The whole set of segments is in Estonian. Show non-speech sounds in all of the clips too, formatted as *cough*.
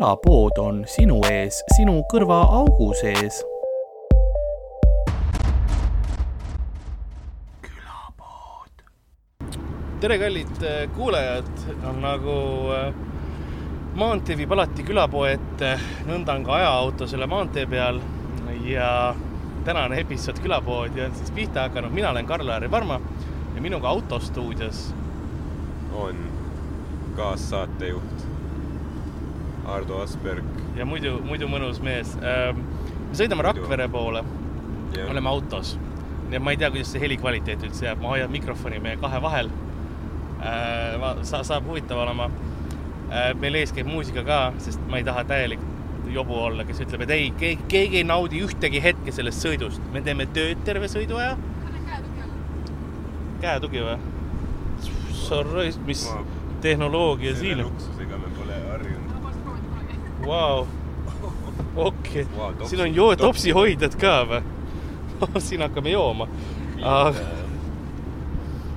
külapood on sinu ees, sinu kõrvaaugu sees. tere, kallid äh, kuulajad, on nagu äh, maantee viib alati külapoe ette, nõnda on ka ajaauto selle maantee peal. Ja tänane episood Külapoodi on siis pihta hakanud, mina olen Karl-Lari Varma ja minuga autostuudios on kaassaatejuht Ardo Asperg. ja muidu, muidu mõnus mees. me sõidame Rakvere poole, oleme autos, nii et ma ei tea, kuidas see helikvaliteet üldse jääb, ma hoian mikrofoni meie kahe vahel sa, saab huvitav olema. meil ees käib muusika ka, sest ma ei taha täielik jobu olla, kes ütleb, et ei, keegi, keegi ei naudi ühtegi hetke sellest sõidust. me teeme tööd terve sõiduaja. käetugi või? Sorry, mis ma... tehnoloogia siin on? luksusega me Vau, *laughs* okei, siin on joo-, topsihoidjad ka või? *laughs* siin hakkame jooma.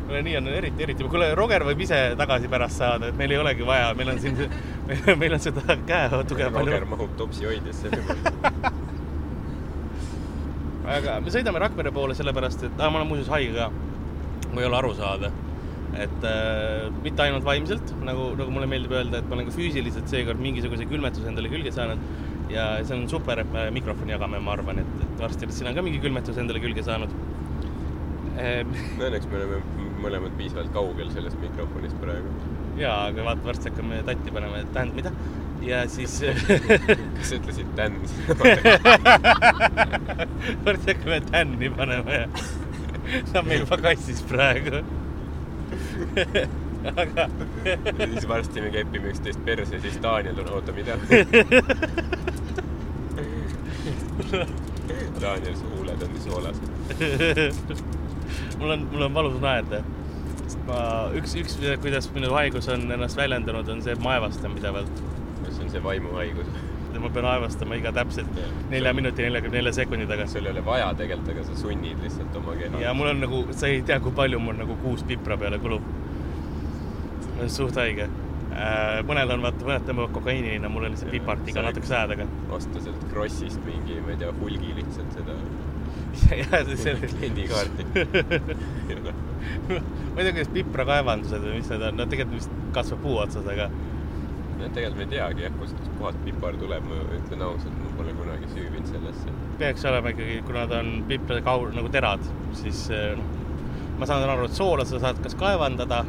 kuule, nii on eriti, eriti, kuule, Roger võib ise tagasi pärast saada, et meil ei olegi vaja, meil on siin, *laughs* meil on seda käetuge palju. Roger mahub topsihoidjasse aga me sõidame Rakvere poole sellepärast, et ah, ma olen muuseas haige ka, kui ei ole aru saada. Et äh, mitte ainult vaimselt, nagu, nagu mulle meeldib öelda, et ma olen ka füüsiliselt seekord mingisuguse külmetuse endale külge saanud. Ja see on super, et me mikrofoni jagame, ma arvan, et, et varsti sina ka mingi külmetus endale külge saanud. Ehm.... Õnneks me oleme mõlemad piisavalt kaugel sellest mikrofonist praegu. jaa, aga vaata, varsti hakkame tatti panema, et tähendab, mida? ja siis *laughs* kas sa ütlesid tänn *laughs* varsti hakkame tänni panema ja ta on meil pagassis praegu aga siis varsti me kepime üksteist perse, siis Daniel on, oota, mida Daniel, su huuled on nii soolased mul on, mul on valus naerda. ma, üks, üks, kuidas minu haigus on ennast väljendanud, on see, et ma aevastan pidevalt. kas see on see vaimuhaigus? Ma pean aevastama iga täpselt nelja minuti, neljakümne nelja sekundi tagant. sul ei ole vaja tegelikult, aga sa sunnid lihtsalt oma keha. ja mul on nagu, sa ei tea, kui palju mul nagu kuus pipra peale kulub. suht haige äh, mõnel on vaata, mõned tõmbavad kokaiinina, mul on lihtsalt pipart iga natukese aja tagant. osta sealt Krossist mingi, ma ei tea, hulgi lihtsalt seda *laughs* ja see, see. kliendikaarti *laughs* ma ei tea, kuidas piprakaevandused või mis need on, no tegelikult vist kasvab puu otsas, aga. Tegelikult me ei teagi jah, kust kohast pipar tuleb, ma ütlen ausalt, ma pole kunagi süüvinud sellesse. peaks olema ikkagi, kuna ta on piprade kaur nagu terad, siis noh, ma saan aru, et soola sa saad kas kaevandada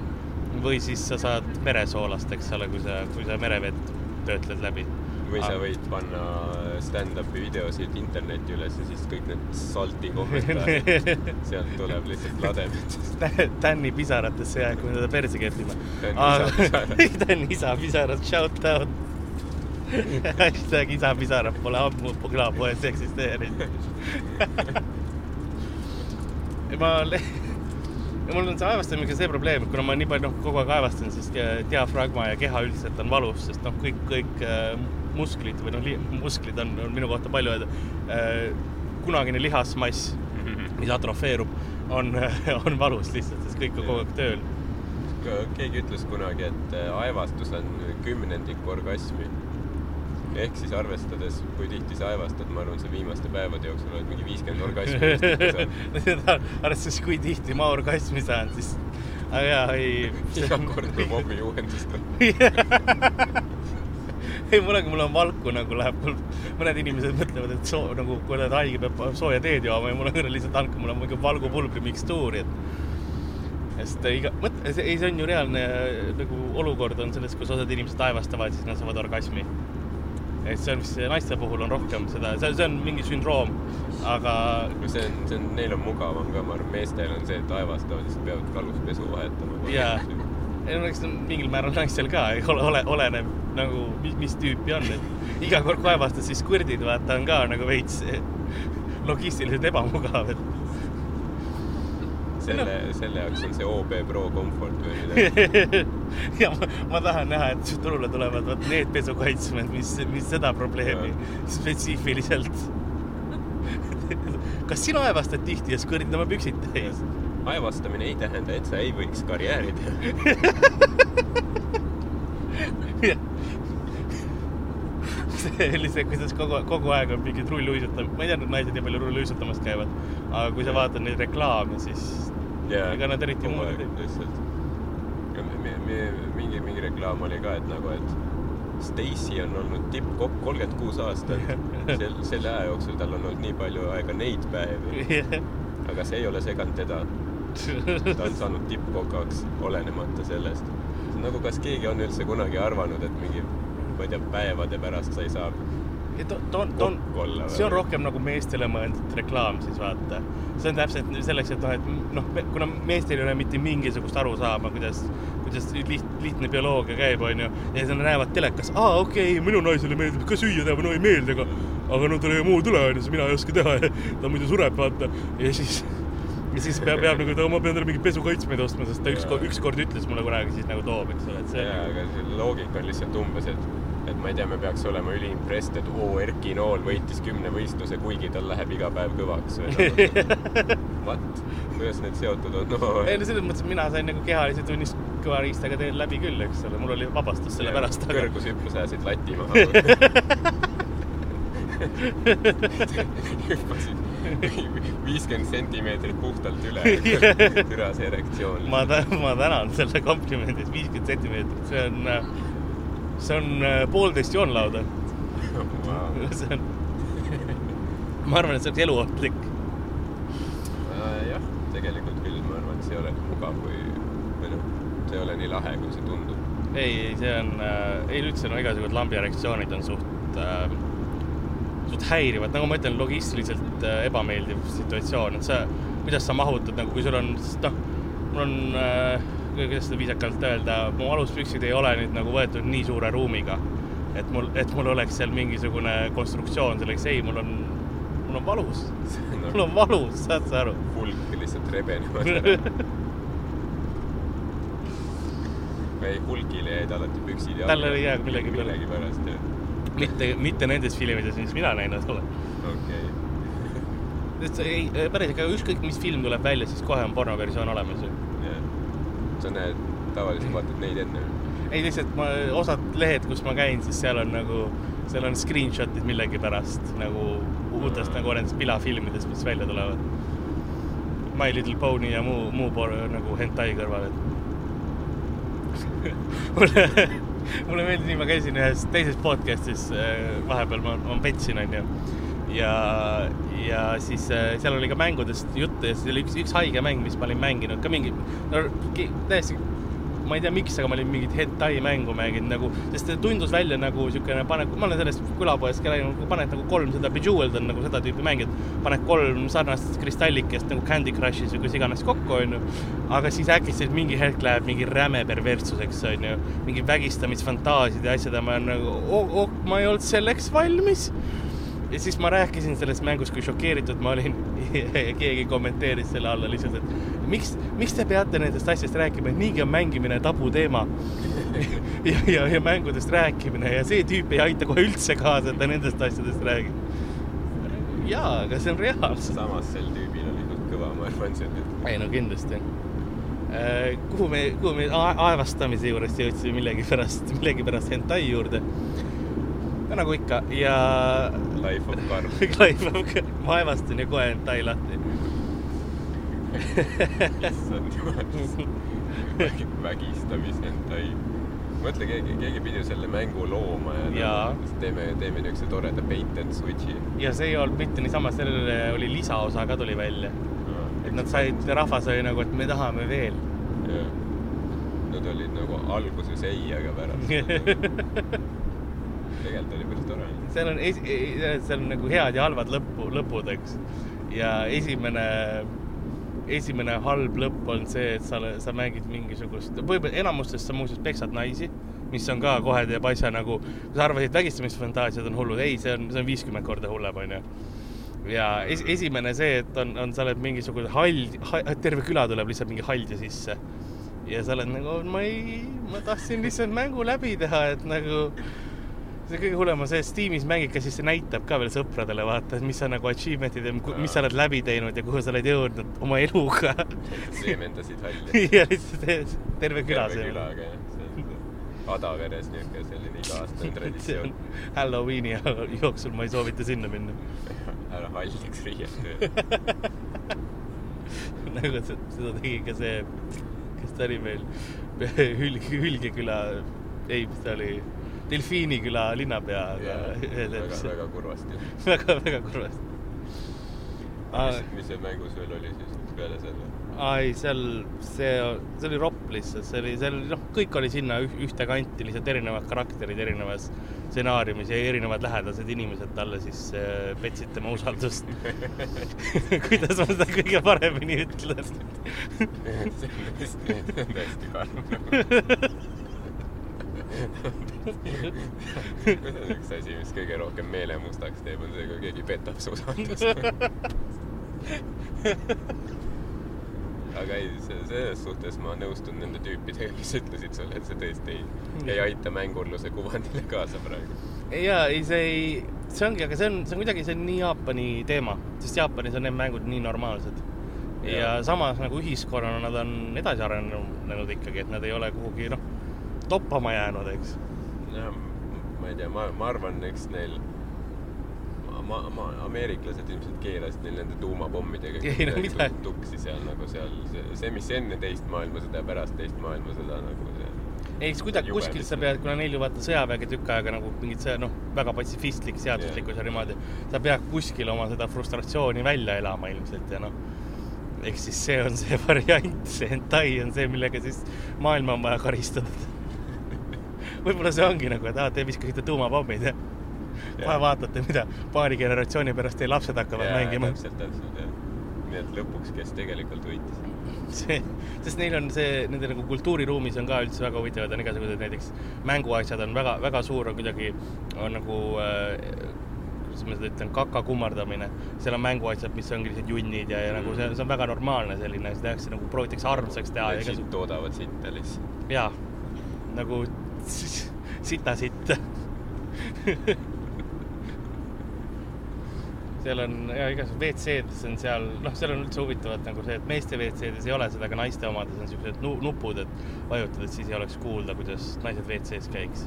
või siis sa saad meresoolast, eks ole, kui sa, kui sa merevett töötled läbi või sa võid panna stand-up'i videosid internetti üles ja siis kõik need salti *laughs* kommentaarid sealt tuleb lihtsalt lademetest Tänni pisaratesse jääb, kui teda perse kehvime. Tänni isa pisarad, *laughs* shout out. *laughs* hashtag isa pisarad pole ammu külapoes eksisteerinud ma ja mul on see aevastamisega see probleem, et kuna ma nii palju noh, kogu aeg aevastan, siis diafragma ja keha üldiselt on valus, sest noh, kõik, kõik äh, musklid või noh, musklid on, on minu kohta palju öelda äh,. kunagine lihasmass, mis atrofeerub, on, *laughs* on valus lihtsalt, sest kõik on kogu aeg tööl. keegi ütles kunagi, et äh, aevastus on kümnendik orgasmi. ehk siis arvestades, kui tihti sa aevastad, ma arvan, sa viimaste päevade jooksul oled mingi viiskümmend orgasmi *laughs* *laughs* arvestades, kui tihti ma orgasmi saan, siis aga jaa, ei. iga kord, kui mobi juhendustab ei, on, mul on valku nagu läheb, mõned inimesed mõtlevad, et soo, nagu kui oled haige, peab sooja teed jooma ja mul on lihtsalt andke mulle mingi valgupulbri mikstuuri, et sest iga, mõtle, ei, see on ju reaalne nagu olukord on selles, kus osad inimesed taevastavad, siis nad saavad orgasmi. et see on vist naiste puhul on rohkem seda, see, see on mingi sündroom, aga. see on, see on, neil on mugavam ka, ma arvan, meestel on see, et taevastavad, siis peavad kaluspesu vahetama. jaa ei no eks mingil määral naistel ka ole, ole, oleneb nagu mis, mis tüüpi on, et iga kord kaevastad, siis kõrdid vaata on ka nagu veits logistiliselt ebamugav, et. selle no., selle jaoks on see OB Pro Comfort või midagi *laughs* ja ma, ma tahan näha, et turule tulevad vot need pesukaitsmed, mis, mis seda probleemi spetsiifiliselt *laughs* kas sina aevastad tihti ja siis kõrdid oma püksid täis? aevastamine ei tähenda, et sa ei võiks karjääri teha *laughs* see, kuidas kogu, kogu aeg on mingid rulluisutam-, ma ei tea, need naised nii palju rulluisutamas käivad, aga kui sa vaatad neid reklaame, siis jaa, ega nad eriti muud ei tee. lihtsalt. mingi, mingi reklaam oli ka, et nagu, et Stacy on olnud tippkokk kolmkümmend kuus aastat. *laughs* sel, selle aja jooksul tal on olnud nii palju aega neid päevi, *laughs* aga see ei ole seganud teda. ta on saanud tippkokaks, olenemata sellest. nagu kas keegi on üldse kunagi arvanud, et mingi, ma ei tea, päevade pärast sa ei saa ta on, ta on, kokk olla see on rohkem nagu meestele mõeldud reklaam siis vaata. see on täpselt selleks, et noh, et noh, kuna meestel ei ole mitte mingisugust arusaama, kuidas, kuidas liht, lihtne bioloogia käib, onju. ja siis nad näevad telekas, aa okei okay,, minu naisele meeldib ka süüa teha, no ei meeldi, aga, aga no tal ei muud üle, onju, siis mina ei oska teha ja *laughs* ta muidu sureb, vaata. ja siis, ja siis peab, peab nagu, ma pean talle mingeid pesukaitsmeid ostma, sest ta ükskord, ükskord ütles mulle kunagi siis nagu toob, eks ole, et see jaa, aga see loogika on lihtsalt umbes, et ma ei tea, me peaks olema üliimpressed, et oo, Erki Nool võitis kümne võistluse, kuigi tal läheb iga päev kõvaks või noh. *laughs* What? kuidas need seotud on no,? ei no selles mõttes, et mina sain nagu kehalise tunnist kõva riistaga teel läbi küll, eks ole, mul oli vabastus selle pärast, aga kõrgushüppe sääsid lati maha. *laughs* hüppasid viiskümmend sentimeetrit puhtalt üle. *laughs* türa see erektsioon. ma tänan, ma tänan selle komplimendi eest, viiskümmend sentimeetrit, see on, see on äh, poolteist joonlauda, wow.. see on, ma arvan, et see oleks eluohtlik. jah, tegelikult küll, ma arvan, et see ei ole nii mugav kui, või noh, see ei ole nii lahe, kui see tundub. ei, ei see on äh,, ei üldse no igasugused lambi erektsioonid on suht äh,, suht häirivad, nagu ma ütlen, logistiliselt äh, ebameeldiv situatsioon, et sa, kuidas sa mahutad nagu, kui sul on, noh, mul on äh,, kuidas seda viisakalt öelda, mu aluspüksid ei ole nüüd nagu võetud nii suure ruumiga, et mul, et mul oleks seal mingisugune konstruktsioon selleks, ei, mul on, mul on valus, *laughs* mul on valus, saad sa aru? hulk lihtsalt rebenevad *laughs* ära. ei, hulgile jäid alati püksid jalga. Tal oli jah millegi millegipärast jah, mitte, mitte nendes filmides, mis mina näinud olen. okei okay.. ei, päris ikka ükskõik, mis film tuleb välja, siis kohe on pornoversioon olemas ju. Sa näed, tavaliselt vaatad neid enne. ei, lihtsalt ma, osad lehed, kus ma käin, siis seal on nagu, seal on screenshot'id millegipärast nagu uutest nagu nendest pilafilmidest, mis välja tulevad. My Little Pony ja muu, muu por- nagu hentai kõrval, et *laughs* mulle, mulle meeldis nii, ma käisin ühes teises podcast'is äh, vahepeal ma, ma petsin, onju. ja, ja siis äh, seal oli ka mängudest juttu ja siis oli üks, üks haige mäng, mis ma olin mänginud ka mingi, no täiesti, ma ei tea, miks, aga ma olin mingit hentai mängu mänginud nagu, sest see tundus välja nagu siukene, paned, ma olen sellest külapoest ka rääkinud, paned nagu kolm seda Bejeweled on nagu seda tüüpi mäng, et paned kolm sarnast kristallikest nagu Candy Crushis või kus iganes kokku, onju. aga siis äkitselt mingi hetk läheb mingi räme perverssuseks, onju, mingi vägistamisfantaasiad ja asjad ja ma olen nagu oh,, oh, ma ei olnud selleks valmis ja siis ma rääkisin sellest mängust, kui šokeeritud ma olin ja *laughs* keegi kommenteeris selle alla lihtsalt, et miks, miks te peate nendest asjadest rääkima, et niigi on mängimine tabuteema. *laughs* ja, ja, ja mängudest rääkimine ja see tüüp ei aita kohe üldse kaasa, et ta nendest asjadest räägib. jaa, aga see on reaalsus. samas sel tüübil oli kõva, ma arvan, see on ei no kindlasti. kuhu me, kuhu me aevastamise juurest jõudsime millegipärast, *laughs* millegipärast hentai juurde. nagu ikka ja life of *laughs* karm. Live, ma aevastan ja kohe hentai lahti. issand jumal. vägistamishentai. mõtle, keegi, keegi pidi ju selle mängu looma ja, Jaa. nagu, teeme, teeme niisuguse toreda bait and switch'i. ja see ei olnud mitte niisama, sellele oli lisaosa ka tuli välja, et nad said, rahvas oli nagu, et me tahame veel. Nad olid nagu alguses ei, aga pärast. *laughs* tegelikult oli päris tore. seal on, seal on nagu head ja halvad lõppu, lõpud, eks. ja esimene, esimene halb lõpp on see, et sa, sa mängid mingisugust, võib-olla enamustes sa muuseas peksad naisi, mis on ka kohe teeb asja nagu, sa arvasid, vägistamisfantaasiad on hullud, ei, see on, see on viiskümmend korda hullem, onju ja es, esimene see, et on, on, sa oled mingisugune hall ha,, terve küla tuleb lihtsalt mingi haldja sisse. ja sa oled nagu, ma ei, ma tahtsin lihtsalt mängu läbi teha, et nagu see kõige hullem on see, et Steamis mängid ka, siis see näitab ka veel sõpradele, vaata, et mis sa nagu achievement'id ja mis sa oled läbi teinud ja kuhu sa oled jõudnud oma eluga. seemendasid halli. ja lihtsalt *laughs* terve küla terve see. külaga jah. Adaveres niisugune selline iga-aastane *laughs* traditsioon. Halloweeni jooksul ma ei soovita sinna minna. *laughs* ära halliks riietu. nagu se- seda tegi ka see, kes ta oli meil, Hülg-, Hülgeküla, ei, mis ta oli, Delfiiniküla linnapea, aga *laughs* väga, väga kurvasti. *laughs* väga, väga kurvasti. mis, mis seal mängus veel oli siis peale selle? ai, seal see, see oli ropp lihtsalt, see oli, see oli, noh, kõik oli sinna üh- ühte kanti, lihtsalt erinevad karakterid erinevas stsenaariumis ja erinevad lähedased inimesed talle siis äh, petsid tema usaldust. *laughs* kuidas ma seda kõige paremini ütlen? see on see tõesti karm. Üks asi, mis kõige rohkem meele mustaks teeb, on see, kui keegi petab su usaldust. aga ei, selles suhtes ma nõustun nende tüüpidega, kes ütlesid sulle, et see tõesti ei, ei aita mängurluse kuvandile kaasa praegu. ja ei, see ei, see ongi, aga see on, see on kuidagi, see on nii Jaapani teema, sest Jaapanis on need mängud nii normaalsed. ja Jaa. samas nagu ühiskonnana nad on edasi arenenud ikkagi, et nad ei ole kuhugi noh, toppama jäänud, eks. jah, ma ei tea, ma, ma arvan, eks neil, ma, ma, ameeriklased ilmselt keelasid neil nende tuumapommidega Ei, no mida- tuksi seal nagu seal, see, see, mis enne teist maailmasõda ja pärast teist maailmasõda nagu see. ei, siis kuidagi kuskilt sa pead, kuna neil ju vaata sõjaväega tükk aega nagu mingit sõja, noh, väga patsifistlik, seaduslikkus ja niimoodi, sa pead kuskil oma seda frustratsiooni välja elama ilmselt ja noh, eks siis see on see *laughs* variant, see hentai on see, millega siis maailma on vaja karistada. Võib-olla see ongi nagu, et aa, te viskasite tuumapommid ja kohe vaatate, mida paari generatsiooni pärast teie lapsed hakkavad Jaa, mängima. täpselt, täpselt jah. nii et lõpuks, kes tegelikult võitis. see, sest neil on see, nende nagu kultuuriruumis on ka üldse väga huvitavad, on igasugused näiteks mänguasjad on väga, väga suur on kuidagi, on nagu äh, kuidas ma seda ütlen, kaka kummardamine. seal on mänguasjad, mis ongi lihtsalt junnid ja, ja nagu see, see on väga normaalne selline, seda tehakse nagu proovitakse armsaks teha ja toodavad sitta lihtsalt. jaa, nagu sita sitt. seal on ja igasugused WC-des on seal, noh, seal on üldse huvitavat nagu see, et meeste WC-des ei ole seda, aga naiste omades on siuksed nu- nupud, et vajutad, et siis ei oleks kuulda, kuidas naised WC-s käiks.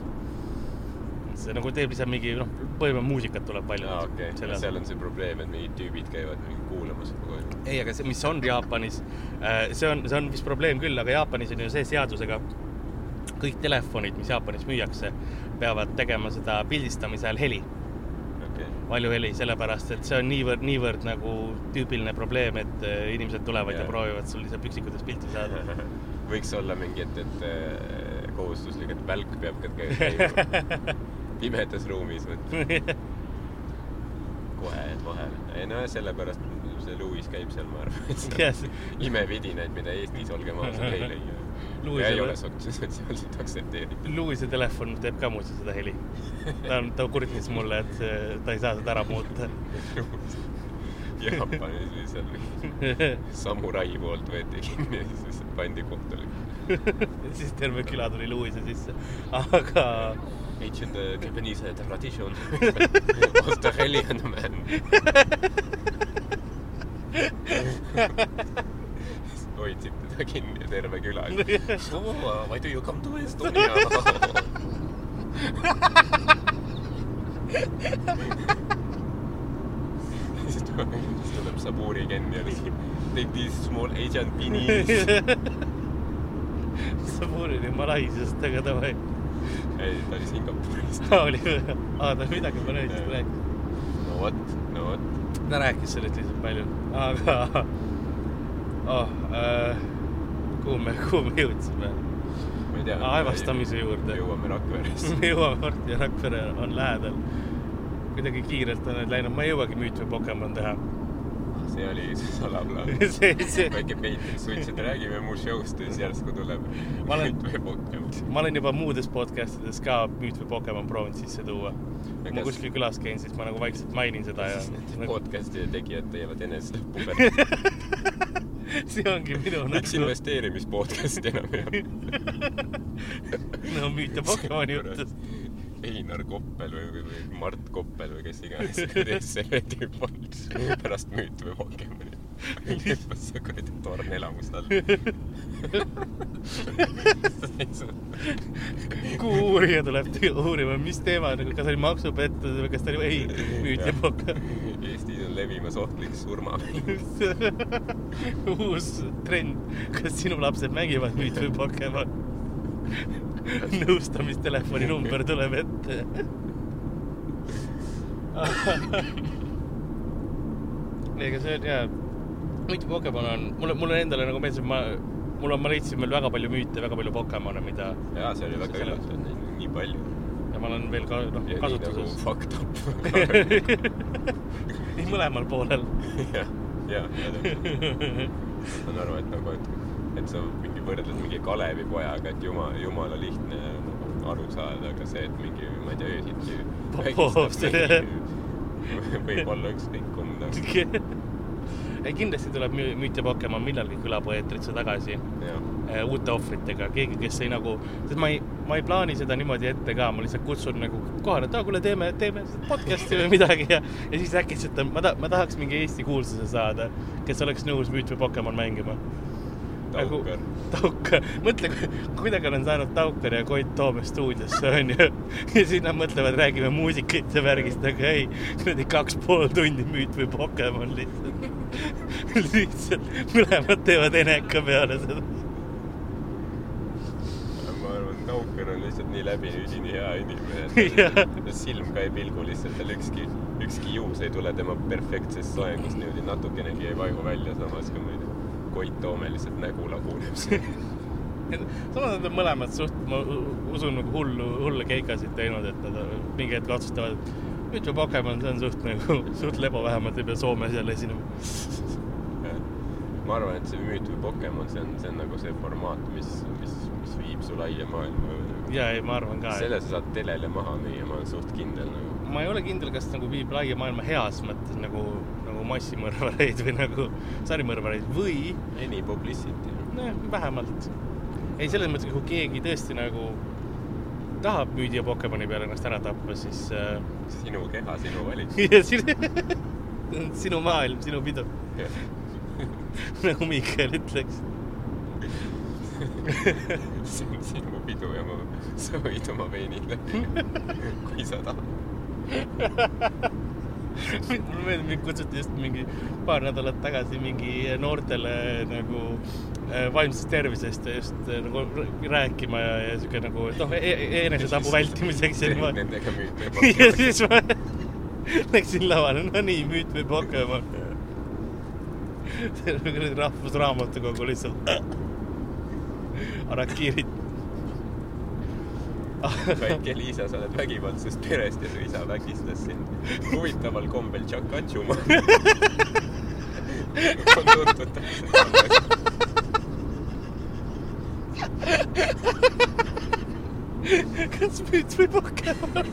see nagu teeb lihtsalt mingi noh, põhimõtteliselt muusikat tuleb palju. aa, okei, seal on see probleem, et mingid tüübid käivad mingi kuulamas kogu aeg. ei, aga see, mis on Jaapanis, see on, see on vist probleem küll, aga Jaapanis on ju see seadusega, kõik telefonid, mis Jaapanis müüakse, peavad tegema seda pildistamise ajal heli, okei, valjuheli, sellepärast et see on niivõrd, niivõrd nagu tüüpiline probleem, et äh, inimesed tulevad yeah. Ja proovivad sul lihtsalt püksikutes pilti saada. *laughs* võiks olla mingi, et, et äh, kohustuslik, et välk peab ka käima *laughs* pimedas ruumis, vot *laughs* kohe vahele. ei no sellepärast see Louis käib seal, ma arvan, et see Yes. on imevidinaid, mida Eestis, olgem ausad, ei leia. Louis ja ei ole ole- sots- sotsiaalselt aktsepteeritud. Louise telefon teeb ka muuseas seda heli. ta on, ta kurtis mulle, et see, ta ei saa seda ära muuta. *laughs* Jaapanis lihtsalt *laughs* samurai poolt võeti kinni ja siis pandi kohtule. siis terve küla tuli Louise sisse, aga Ancient Japanese tradition *laughs* was the alien man. Hoidsid teda kinni terve küla. *laughs* Oh, why do you come to Estonia? siis tuleb, siis tuleb Saburi Ken ja lihtsalt take these small Asian beanies. *laughs* sa puurid Malaisiast, aga davai. ei, ta oli Singapurist. *laughs* oli või? aa, ta midagi Malaisiast rääkis. no vot, no vot. ta rääkis sellest lihtsalt palju, aga oh, äh, kuhu me, *laughs* kuhu me jõudsime? ma ei tea. aevastamise juurde me. jõuame Rakveresse. *laughs* me jõuame varsti ja Rakvere on lähedal. kuidagi kiirelt on need läinud, ma ei jõuagi müüt või Pokemon teha. see oli salaplaan. see, *laughs* see, väike peitis suits, et räägime mu show'st ja siis järsku tuleb Ma olen- Müüt või Pokemon. ma olen juba muudes podcast ides ka müüt või Pokemon proovinud sisse tuua. kui ma kuskil külas käin, siis ma nagu vaikselt mainin seda ja podcast'i tegijad teevad enesetappu pärast. *laughs* see ongi minu miks nagu investeerimispodcast'i enam ei ole? *laughs* no ja Pokemoni jutus. Einar Koppel või, või, või Mart Koppel või kes iganes, *laughs* kes selle tüüp on pärast Müüt või Pokemoni. hüppas see kuradi torn elamust all. kuhu uurija tuleb uurima, mis teema, kas oli maksupettus või kas ta oli, ei, müüt ja poka. Levimas ohtlik surmamäng. *laughs* uus trend, kas sinu lapsed mängivad müüt või Pokemon? nõustamistelefoni number tuleb ette. *laughs* ega see on jaa, ja Pokemon on, mulle, mulle endale nagu meeldib, ma, mul on, ma leidsin veel väga palju müüte, väga palju Pokemone, mida jaa, see oli väga üllatav, neid on nii palju. ja ma olen veel ka noh nagu kasutuses. fucked up. *laughs* nii mõlemal poolel. jah, jah, ja täpselt. saan aru, et nagu, et, et sa mingi võrdled mingi Kalevipojaga, et jumala, jumala lihtne nagu aru saada, aga see, et mingi, ma ei tea, öösiti Popov, see- võib olla ükskõik kumb nagu. ei, kindlasti tuleb mü- müüt ja Pokemon millalgi külapoeetrisse tagasi jah, uute ohvritega, keegi, kes ei nagu, sest ma ei, ma ei plaani seda niimoodi ette ka, ma lihtsalt kutsun nagu kohale, et aa, kuule, teeme, teeme podcast'i või midagi ja, ja siis äkitselt ma ta-, ma tahaks mingi Eesti kuulsuse saada, kes oleks nõus müüt või Pokemon mängima. Nagu- Taukar. Taukar, mõtle, kuidagi olen saanud Taukar ja Koit Toome stuudiosse onju ja siis nad mõtlevad, räägime muusikast ja värgist, aga ei, kuradi kaks pool tundi müüt või Pokemon lihtsalt. *laughs* lihtsalt mõlemad teevad eneka peale seda. ma Taukar on lihtsalt nii läbini üdini hea inimene, *laughs* silm ka ei pilgu lihtsalt, tal ükski, ükski juus ei tule tema perfektsest soengust niimoodi natukenegi ei vaju välja, samas kui tea, Koit Toome lihtsalt nägu laguneb seal. *laughs* samas nad on mõlemad suht, ma usun nagu hullu, hulle keikasid teinud, et nad mingi hetk otsustavad, et müüt või Pokemon, see on suht nagu, suht lebo, vähemalt ei pea Soomes jälle esinema. ma arvan, et see müüt või Pokemon, see on, see on nagu see formaat, mis, mis, mis viib su laia maailma. Ja ei, ma arvan ka. selle sa saad telele maha müüa, ma olen suht kindel nagu. ma ei ole kindel, kas nagu viib laia maailma heas mõttes nagu, nagu massimõrvareid või nagu sarimõrvareid või Any publicity. noh, vähemalt. ei, selles mõttes, kui keegi tõesti nagu tahab müüdi ja Pokemoni peale ennast ära tappa, siis äh, sinu keha, sinu valik. *laughs* *laughs* sinu, maailm, sinu pidu, *laughs* nagu Miikael ütleks. *laughs* see on sinu pidu ja ma, sa võid oma veinid läbi, *laughs* kui sa tahad. *laughs* mulle meeldib, mind kutsuti just mingi paar nädalat tagasi mingi noortele nagu äh, vaimsest tervisest ja just äh, nagu rääkima ja, ja siuke nagu, et noh, enesetapu vältimiseks ja niimoodi. Nendega müüt ja või siis ma läksin lavale, no nii, müüt või Pokemon. terve kuradi rahvusraamatukogu lihtsalt. Arakiirid. väike Liisa, sa oled vägivaldsest perest ja su isa vägistas sind huvitaval kombel Tšakatšuma. on tuntud täpselt sama kas müüt või Pokemon?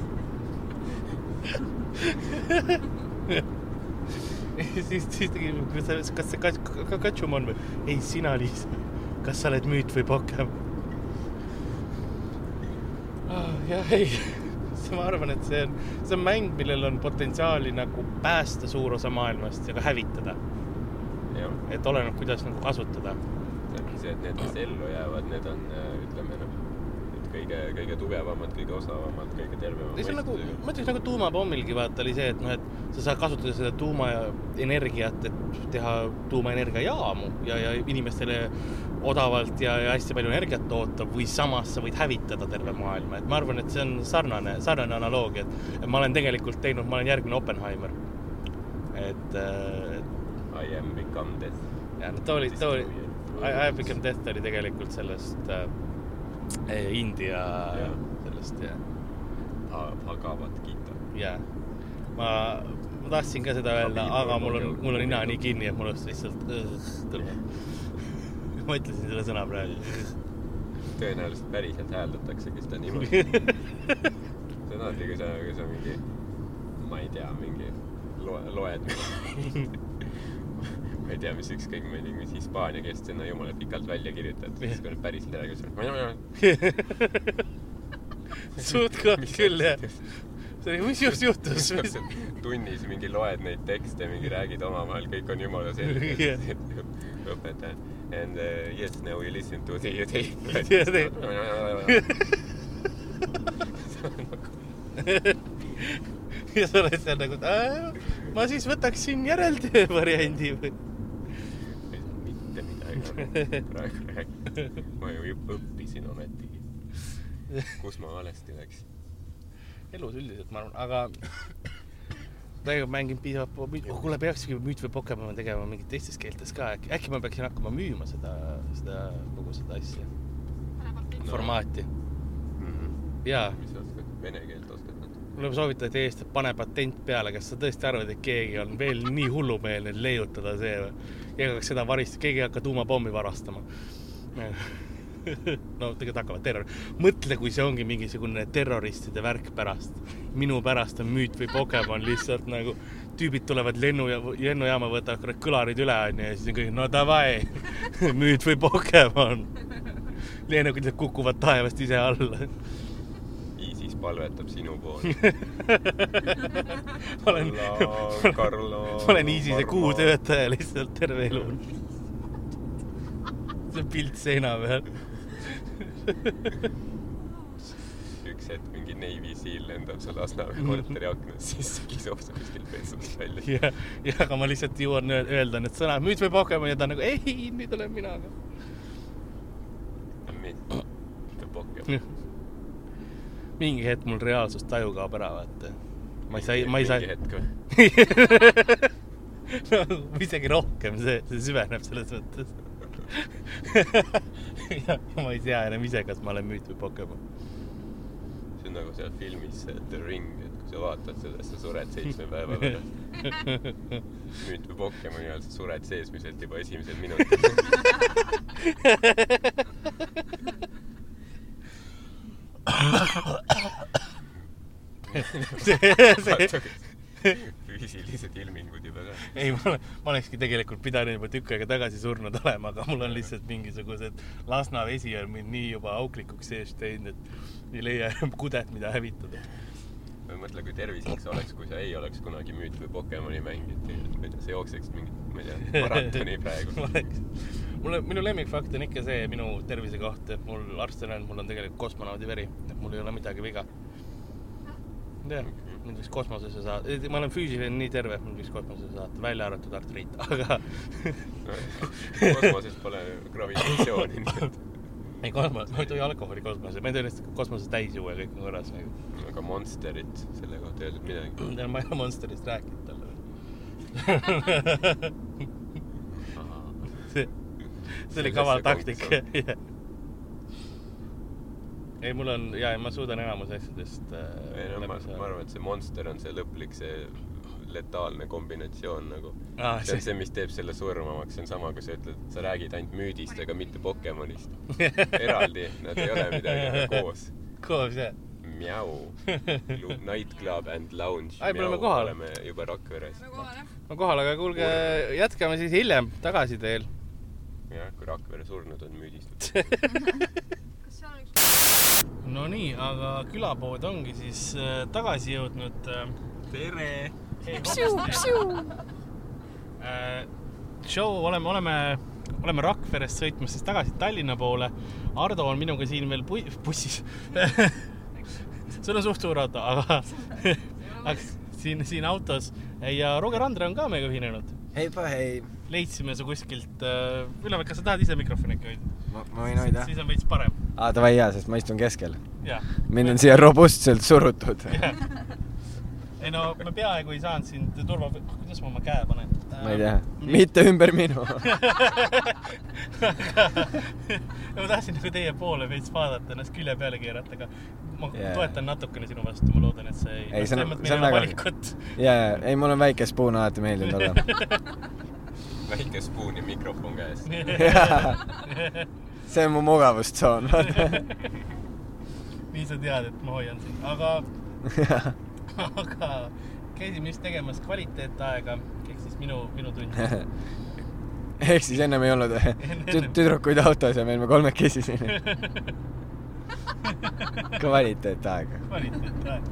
siis, siis tegi, kas sa, kas see Kat- Ka- Katšumon või? ei, sina, Liis. Kas sa oled müüt või Pokemon? jah, ei, *laughs* ma arvan, et see on, see on mäng, millel on potentsiaali nagu päästa suur osa maailmast ja ka hävitada. et oleneb, kuidas nagu kasutada. see ongi see, et need, kes ellu jäävad, need on, ütleme noh, need kõige, kõige tugevamad, kõige osavamad, kõige tervemad. see on nagu, ma ütleks nagu tuumapommilgi vaata oli see, et noh, et sa saad kasutada seda tuumaenergiat, et teha tuumaenergiajaamu ja, ja inimestele odavalt ja, ja hästi palju energiat toota või samas sa võid hävitada terve maailma, et ma arvan, et see on sarnane, sarnane analoogia, et ma olen tegelikult teinud, ma olen järgmine Oppenheimer. et, et I am become death. ja no too oli, too oli, I have become death oli tegelikult sellest äh, India Jah. sellest jah Bhagavad Gita. jaa, ma, ma tahtsin ka seda öelda, aga mul on, mul on nina nii kinni, et mul just lihtsalt õh, tuleb. ma ütlesin selle sõna praegu. tõenäoliselt päriselt hääldataksegi seda niimoodi. see on alati, kui sa, kui sa mingi, ma ei tea, mingi loe, loed *laughs* ma ei tea, mis ükskõik, ma ei tea, mis hispaania keelt sinna jumala pikalt välja kirjutad, siis kui nad päriselt ma ei tea, *laughs* suht-koht küll jah, see oli, mis just juhtus? tunnis mingi loed neid tekste, mingi räägid omavahel, kõik on jumala selge *laughs* Jah. õpetaja. And uh, yes, now we listen to the *laughs* tape. Yeah, they- ja sa oled seal nagu, ma siis võtaksin järeltöö variandi või? Midagi praegu räägid. ma ju õppisin ometigi. kus ma valesti läksin? elus üldiselt ma arvan, aga praegu mängin piisavalt, oh kuule, peakski müüt või Pokemon tegema mingit teistes keeltes ka, äkki, äkki ma peaksin hakkama müüma seda, seda, kogu seda asja, formaati jaa. mis sa oskad? vene keelt oskad? Mulle soovitati eest, et pane patent peale, kas sa tõesti arvad, et keegi on veel nii hullumeelne, et leiutada see või? hakkaks seda varist-, keegi ei hakka tuumapommi varastama. *laughs* no tegelikult hakkavad terror, mõtle, kui see ongi mingisugune terroristide värk pärast. minu pärast on müüt või Pokemon lihtsalt nagu tüübid tulevad lennu ja lennujaama võtavad kurat kõlarid üle onju ja siis on kõik no davai, *laughs* müüt või Pokemon. lennukid kukuvad taevast ise alla. Palvetab sinu poole. ma olen, ma olen ISISe kuutöötaja lihtsalt terve elu. see on pilt seina peal. üks hetk mingi Navy Seal lendab seal Lasnamäe korteri aknast sisse, kisub sa kuskil pesust välja. ja, ja aga ma lihtsalt jõuan öel- öelda need sõnad, nüüd või Pokemon ja ta on nagu ei, nüüd olen mina. Pokemon. Mingi hetk mul reaalsustaju kaob ära, vaata. ma ei saa, ma ei saa mingi. hetk või? *laughs* isegi rohkem, see, see süveneb selles mõttes. *laughs* ja ma ei tea enam ise, kas ma olen müüt või Pokemon. see on nagu seal filmis see The Ring, et kui sa vaatad seda, siis sa sured seitsme päeva pärast. *laughs* müüt või Pokemoni ajal sa sured seesmiselt juba esimesel minutil. see, see, füüsilised ilmingud juba ka. ei, ma ma olekski tegelikult pidanud juba tükk aega tagasi surnud olema, aga mul on lihtsalt mingisugused Lasna vesi on mind nii juba auklikuks sees teinud, et ei leia enam kudet, mida hävitada. ma ei mõtle, kui tervislik sa oleks, kui sa ei oleks kunagi müüt või Pokemoni mänginud, ma ei tea, sa jookseksid mingit, ma ei tea, maratoni praegu. mulle, minu lemmikfakt on ikka see minu tervise kohta, et mul arst on öelnud, mul on tegelikult kosmonaudi veri, et mul ei ole midagi viga. jah, mind võiks kosmosesse saata, ma olen füüsiliselt nii terve, et mind võiks kosmosesse saata, välja arvatud artriit, *laughs* aga kosmoses pole gravitatsiooni, nii et ei kosmos, ma ei tohi alkoholi kosmoses, ma ei tohi lihtsalt kosmoses täis juua ja kõik on korras nagu. aga Monsterit selle kohta öeldud midagi. ma ei ole Monsterist rääkinud talle *laughs* see oli kaval taktika. *laughs* ei, mul on ja, ma suudan enamus asjadest ei no ma, ma arvan, et see Monster on see lõplik, see letaalne kombinatsioon nagu Aa, see on see- mis teeb selle surmavaks, see on sama, kui sa ütled, et sa räägid ainult müüdist, aga mitte Pokemonist. *laughs* eraldi, nad ei ole midagi, koos. koos jah. Mjau, Nightclub and Lounge. Ai, me oleme kohal. oleme juba Rakveres. ma kohal, aga kuulge, jätkame siis hiljem tagasiteel. jah, kui Rakvere surnud on müüdist. Nonii, aga külapood ongi siis äh, tagasi jõudnud äh,. tere. Äh, show oleme, oleme, oleme Rakverest sõitmas siis tagasi Tallinna poole. Ardo on minuga siin veel bu- bussis. *laughs* sul on suht suur auto, aga, *laughs* aga siin, siin autos ja Roger Andre on ka meiega ühinenud. heipa hei, leidsime su kuskilt äh,, Üleval, kas sa tahad ise mikrofoni ikka hoida? ma, ma võin hoida. siis on veits parem. aa, davai jaa, sest ma istun keskel. mind on siia robustselt surutud. *laughs* ei no me peaaegu ei saanud sind turva, kuidas ma oma käe panen? ma ei tea, *laughs* mitte ümber minu. *laughs* ma tahtsin nagu teie poole veits vaadata, ennast külje peale keerata, aga ma Jaa. yeah. toetan natukene sinu vastu, ma loodan, et see ei. Ei, see on- see on väga. väga- valikut. ja, ja, ei, mul on väike spuun alati meeldinud olla. Väike spuun ja mikrofon käes. *laughs* see on mu mugavustsoon, vaata. nii sa tead, et ma hoian sind, aga, *laughs* aga käisime just tegemas kvaliteetaega, ehk siis minu, minu tund. *laughs* ehk siis ennem ei olnud tü- tüdrukuid autos ja meil me kolmekesi siin. kvaliteetaega. kvaliteetaeg.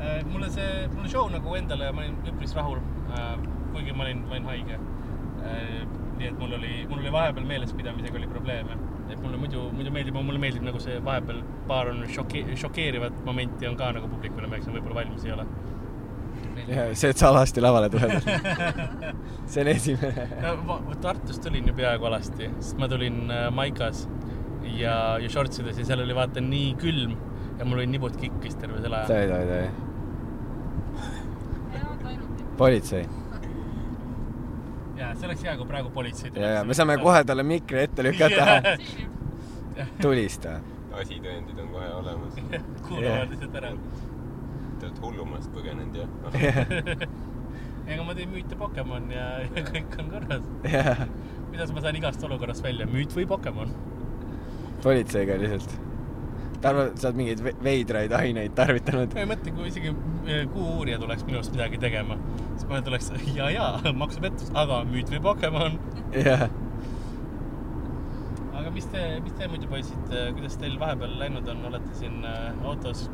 Äh, mulle see, mulle show nagu endale, ma olin üpris rahul, kuigi ma olin, ma olin haige. nii et mul oli, mul oli vahepeal meelespidamisega oli probleeme, et mulle muidu, muidu meeldib, mulle meeldib nagu see vahepeal paar on šoke-, šokeerivat momenti on ka nagu publikule, milleks nad võib-olla valmis ei ole. see, et sa alasti lavale tuled. *laughs* see on esimene. no ma ma Tartust tulin ju peaaegu alasti, sest ma tulin äh, Maikas ja, ja shortsides ja seal oli vaata nii külm ja mul oli nibud kikkis terve selle aja. tohi, tohi, tohi. politsei. Ja see oleks hea, kui praegu politsei ja, ja me saame kohe talle mikri ette lükata. tulista. asitõendid on kohe olemas. *laughs* kuulavad lihtsalt ära. Te olete hullumast põgenenud ja *laughs* *laughs* ega ma teen müüte Pokemon ja, ja kõik on korras. jah, kuidas ma saan igast olukorrast välja, müüt või Pokemon? politseiga lihtsalt. Ta arvab, et sa oled mingeid ve- veidraid aineid tarvitanud. ma ei mõtle, kui isegi eh, Kuu-uurija tuleks minust midagi tegema, siis ma tuleks ja, ja maksupettus, aga müüt või Pokemon. jah. aga mis te, mis te muidu poisid, kuidas teil vahepeal läinud on, olete siin äh, autos?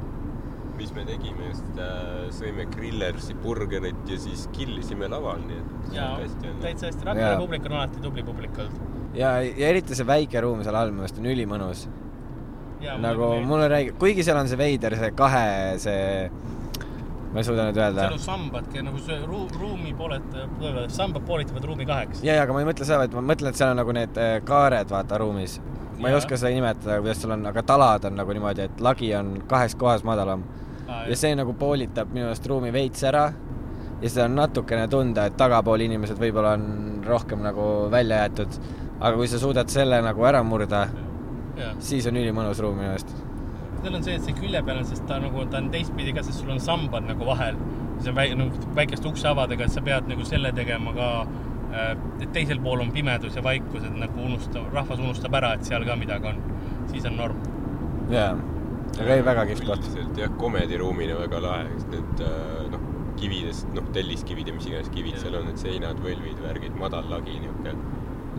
mis me tegime just äh,, sõime Grillersi burgerit ja siis killisime laval, nii et ja hästi on. täitsa hästi, Rakvere publik on alati tubli publik olnud. ja, ja eriti see väike ruum seal all, minu meelest on ülimõnus. Nagu mulle räägib, kuigi seal on see veider, see kahe, see, ma ei suuda nüüd öelda seal on sambad, nagu see ruu-, ruumi pooled, sambad poolitavad ruumi kaheks. ja, ja aga ma ei mõtle seda, vaid ma mõtlen, et seal on nagu need äh, kaared, vaata ruumis. ma ei Jaa. oska seda nimetada, kuidas seal on, aga talad on nagu niimoodi, et lagi on kahes kohas madalam ja see nagu poolitab minu arust ruumi veits ära ja seda on natukene tunda, et tagapool inimesed võib-olla on rohkem nagu välja jäetud. aga kui sa suudad selle nagu ära murda, siis on ülimõnus ruum minu arust. seal on see, et see külje peal on, sest ta nagu, ta on teistpidi ka, sest sul on sambad nagu vahel. see on väike, nagu väikeste ukseavadega, et sa pead nagu selle tegema ka, et teisel pool on pimedus ja vaikus, et nagu unustab, rahvas unustab ära, et seal ka midagi on. siis on norm. jaa, aga ei, väga kihvt koht. üldiselt jah, komediruumina väga lahe, sest need äh, noh, kividest, noh, telliskivid ja mis iganes kivid seal on, need seinad, võlvid, värgid, madal lagi niuke.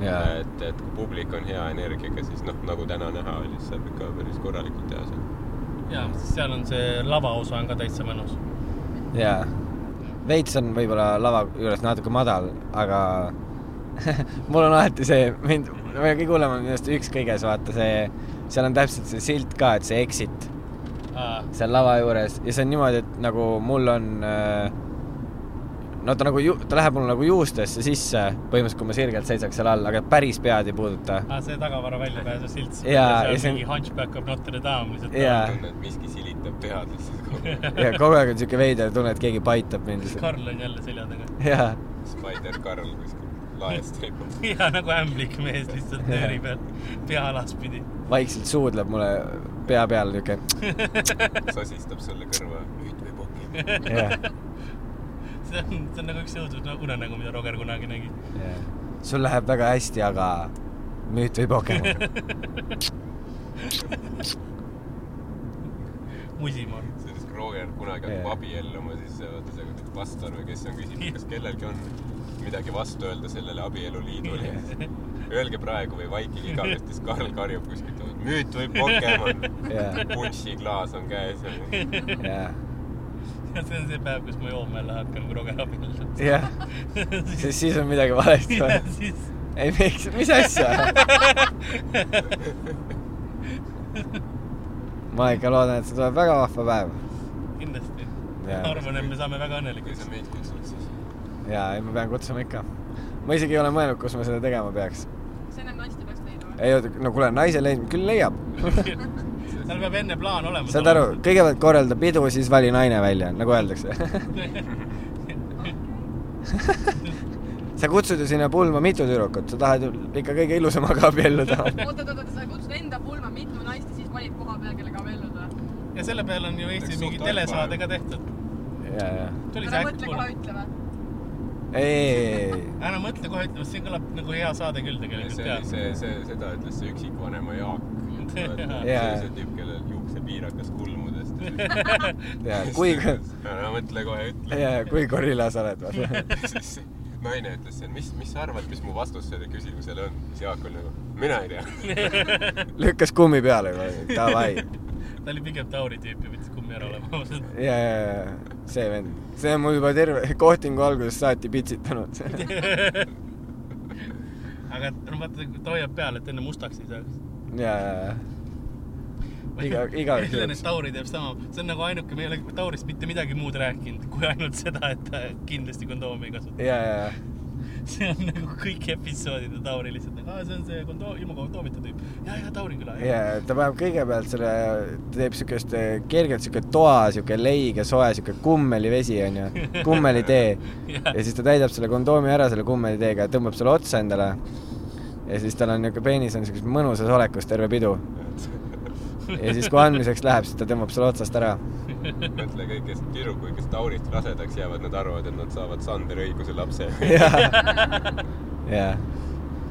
et, et kui publik on hea energiaga, siis noh, nagu täna näha oli, siis saab ikka päris korralikult teha seal. ja, seal on see lavaosa on ka täitsa mõnus. jaa. veits on võib-olla lava juures natuke madal, aga *laughs* mul on alati see, mind, kõige hullem on minu arust üks kõiges, vaata see, seal on täpselt see silt ka, et see exit seal lava juures ja see on niimoodi, et nagu mul on äh, no ta nagu ju-, ta läheb mul nagu juustesse sisse, põhimõtteliselt kui ma sirgelt seisaks seal all, aga päris pead ei puuduta. aa, see tagavara väljapääsu silt. Jaa, ja see on- mingi Hunchback of Notre Dame lihtsalt. Jaa. miski silitab pead lihtsalt kogu aeg. *laughs* ja kogu aeg on siuke veider tunne, et keegi paitab mind. Karl on jälle selja taga. jaa, Spider Karl kuskil laest ripub. *laughs* ja nagu ämblik mees lihtsalt nööri peal, pea alaspidi. vaikselt suudleb mulle pea peal niuke, *laughs* sosistab sulle kõrva. müüt või poki. jah, see on, see on nagu üks õudus unenägu, mida Roger kunagi nägi. jah. sul läheb väga hästi, aga müüt või Pokemon. Musimoor. sellest Roger kunagi hakkab Jaa. abielluma, siis vaata see pastor või kes on küsinud, kas kellelgi on midagi vastu öelda sellele abieluliidule. Öelge praegu või vaikige igavesti, siis Karl karjub kuskilt, müüt või Pokemon. Jaa. punšiklaas on käes ja jah, *laughs* see on see päev, kus ma jooma jälle hakkan, kui Roger abiellub. jah, *laughs* siis, siis on midagi valesti või? siis ei, miks, mis asja? *laughs* ma ikka loodan, et see tuleb väga vahva päev. kindlasti. Ma arvan, et me saame väga kui õnnelikuks sa. meid kutsud, siis jaa, ei ma pean kutsuma ikka. ma isegi ei ole mõelnud, kus ma seda tegema peaks. see ennem naiste peaks leidma. ei oota, no kuule, naise leidmine küll leiab. Tal peab enne plaan olema. saad aru, kõigepealt korralda pidu, siis vali naine välja, nagu öeldakse. *laughs* sa kutsud ju sinna pulma mitu tüdrukut, sa tahad ju ikka kõige ilusamaga abielluda. *laughs* oot, oot, oot, sa kutsud enda pulma mitu naist ja siis valid koha peal, kellega abielluda. ja selle peale on ju Eestis mingi telesaade ka tehtud. ja, ja. tuli see ära äkk mõtle kohe ütle või? ei, ei, ei, *laughs* ära mõtle kohe ütlema, see kõlab nagu hea saade küll tegelikult see see, see, seda ütles see üksikvanema Jaak. *laughs* Oli see tüüp, kellel juuksepiirakas kulmudest. *laughs* ja kui, ära mõtle kohe, ütle. ja, kui gorilla sa oled, vaata. siis *laughs* naine ütles, mis, mis sa arvad, mis mu vastus sellele küsimusele on? siis Jaak oli nagu, mina ei tea. lükkas kummi peale juba, davai. ta oli pigem Tauri tüüp ja pidis kummi ära olema ausalt. ja, ja, ja see vend, see on mul juba terve kohtingu algusest saati pitsitanud. aga no vaata, ta hoiab peal, et enne mustaks ei saaks. ja, ja, ja Iga- *laughs* juhuks. et Tauri teeb sama, see on nagu ainuke, me ei ole Taurist mitte midagi muud rääkinud, kui ainult seda, et ta kindlasti kondoomi ei kasuta. ja, ja, ja, see on nagu kõik episoodid ja Tauri lihtsalt nagu, aa, see on see kondoom, ilma kondoomita tüüp. ja, ja Tauri küla. ja ta paneb kõigepealt selle, ta teeb siukest eh, kergelt siuke toa, siuke leige, soe, siuke kummelivesi onju, *laughs* kummelitee. ja siis ta täidab selle kondoomi ära selle kummeliteega ja tõmbab selle otsa endale. Ja siis tal on niuke peenis on siukses mõnusas olekus terve pidu. ja siis, kui andmiseks läheb, siis ta tõmbab selle otsast ära. mõtle kõik, kes tüdrukuid, kes Taurist rasedaks jäävad, nad arvavad, et nad saavad Sander õiguse lapse. jah, jah.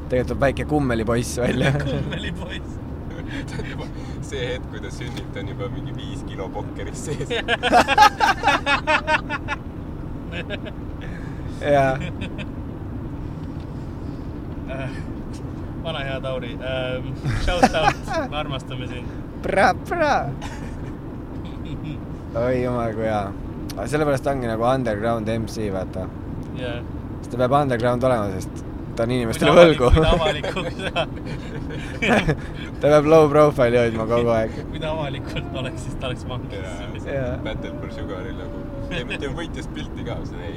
tegelikult tuleb väike kummelipoiss välja. *laughs* kummelipoiss. ta on juba, see hetk, kui ta sünnib, ta on juba mingi viis kilo pokkeris sees. *laughs* jaa, vana hea Tauri ähm,, shout out, me armastame sind. pra-pra. oi jumal kui hea. sellepärast ongi nagu underground MC, vaata. ja. sest ta peab underground olema, sest ta on inimestele võlgu. ta peab low profile'i hoidma kogu aeg. kui ta avalikult oleks, siis ta oleks vangis. Jaa. Battle for Sugaril nagu, teeme, teeme võitjast pilti ka, siis on ei,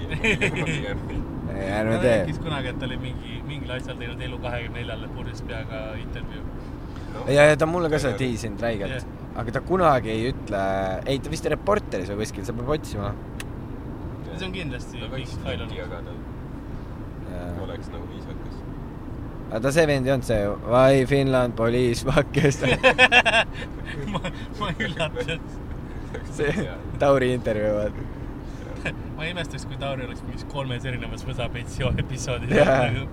ei. ei, ta tee rääkis. kunagi, et ta oli mingi, mingil asjal teinud Elu kahekümne neljale purjus peaga intervjuu. ja, ja ta on mulle ka seda tiisinud räigelt Jah. aga ta kunagi ei ütle, ei ta vist Reporteris või kuskil, sa pead otsima. see on kindlasti fänki olnud. oleks nagu viisakas. aga ta see vend ei olnud see ju, Why Finland police fuckers. ma, ma ei üllatunud. *laughs* see Tauri intervjuu, vaata. *laughs* ma ei imestaks, kui Tauri oleks mingis kolmes erinevas Võsapetsi episoodis nagu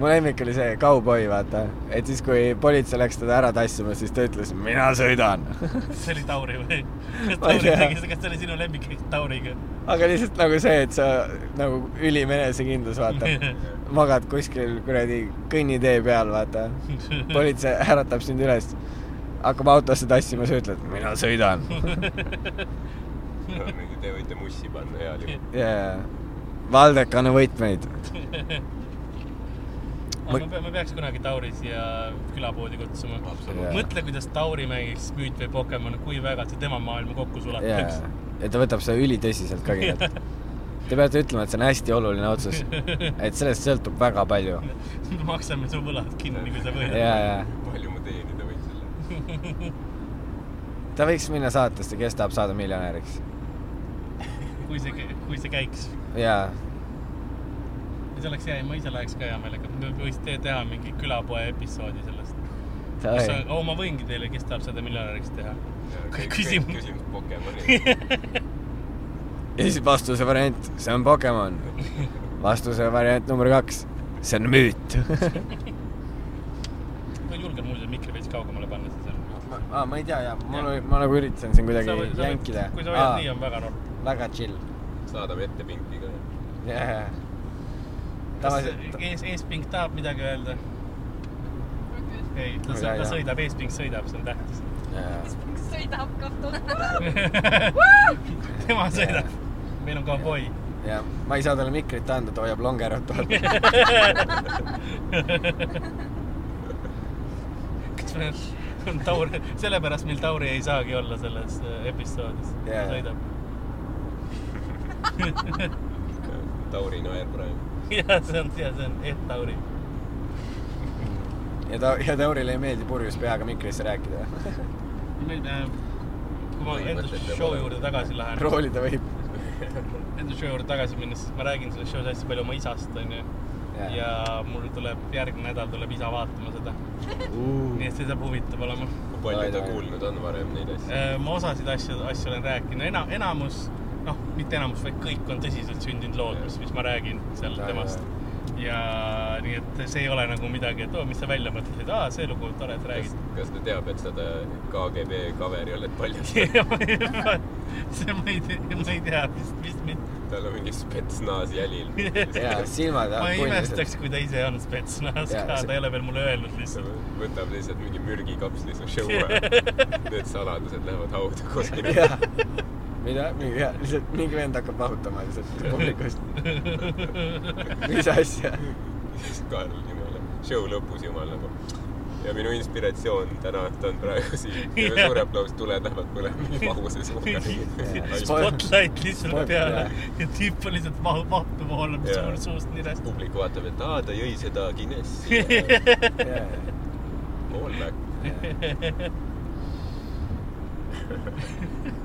mu lemmik oli see kauboi, vaata, et siis, kui politsei läks teda ära tassima, siis ta ütles, mina sõidan. *laughs* see oli Tauri või? kas Tauri tegi seda, kas see oli sinu lemmik Tauriga? aga lihtsalt nagu see, et sa nagu ülim enesekindlus, vaata. *laughs* magad kuskil kuradi kõnnitee peal, vaata. politsei äratab sind üles, hakkab autosse tassima, sa ütled, mina sõidan. *laughs* Te võite mussi panna heal juhul. jaa, Valdek, anna võtmeid. *laughs* aga me peame, me peaks kunagi Tauri siia külapoodi kutsuma. Jaa. mõtle, kuidas Tauri mängiks Müüt või Pokemon, kui väga see tema maailma kokku jaa sulataks., ja ta võtab seda ülitõsiselt ka kindlalt. *laughs* Te peate ütlema, et see on hästi oluline otsus. et sellest sõltub väga palju. me maksame su võlad kinni, kui sa võidad. jaa. palju ma teenida võin selle? ta võiks minna saatesse, kes tahab saada miljonäriks. Kui see, kui see käiks. jaa, see oleks hea, ma ise läheks ka hea meelega, me võiks te teha mingi külapoe episoodi sellest. kus on, oo, ma võingi teile, kes tahab seda miljonäriks teha. Küsimus- küsimus Pokemoni. *laughs* ja siis vastuse variant, see on Pokemon. vastuse variant number kaks, see on müüt. *laughs* ma julgen muuseas mikri veits kaugemale panna, siis on. aa, ma ei tea ja mul oli, ma nagu üritasin siin kuidagi jänkida. kui sa hoiad nii, on väga norm. Väga chill. saadame ette pinki ka. kas tavaliselt, ees, eesping tahab midagi öelda? ei, ta, ta tea. sõidab, eesping sõidab, see on tähtis. sõidab kartul. *laughs* tema sõidab, meil on kauboi. ja ma ei saa talle mikrit anda, ta hoiab longerot *laughs* kas me, Taur, sellepärast meil Tauri ei saagi olla selles äh, episoodis Jaa. ta sõidab. *laughs* Tauri naer praegu. jah, see on, see on Ed Tauri. ja ta, ja Taurile ei meeldi purjus peaga mikrisse rääkida. meil *laughs* äh,, kui ma enda show juurde tagasi lähen, roolida võib. *laughs* enda show juurde tagasi minnes, siis ma räägin selles show's hästi palju oma isast, onju. ja mul tuleb järgmine nädal tuleb isa vaatama seda, nii et see saab huvitav olema. kui palju ta kuulnud on varem neid asju? Äh, ma osasid asju, asju olen rääkinud, ena-, enamus, noh, mitte enamus, vaid kõik on tõsiselt sündinud lood, mis, mis ma räägin seal Jaa, temast. ja nii, et see ei ole nagu midagi, et oo, mis sa välja mõtlesid, aa, see lugu, tore, et kas räägid., kas ta teab, et seda KGB kaveri oled paljastanud? *laughs* see ma ei tea, ma ei tea, vist, vist mitte. tal on mingi spetsnaas jälil. *laughs* ja silmad ma ei imestaks, kui ta ise on spetsnaz Jaa, ka, ta ei ole veel mulle öelnud lihtsalt. võtab lihtsalt mingi mürgikapsli su show *laughs* ära. Need saladused lähevad hauda kuskile. mida, mingi jah, lihtsalt mingi vend hakkab vahutama lihtsalt publikust. mis asja? siis Karl jumala, show lõpus jumal nagu. ja minu inspiratsioon täna õhtu on praegu siin. Jah. suur aplaus, tuled lähevad põlema mingi vahuse suuga. Spotlight lihtsalt peale ja tüüp on lihtsalt vahu, vahtu voolab suur suust nirest. publik vaatab, et aa, ta jõi seda Guinessi. *laughs* All back. *laughs*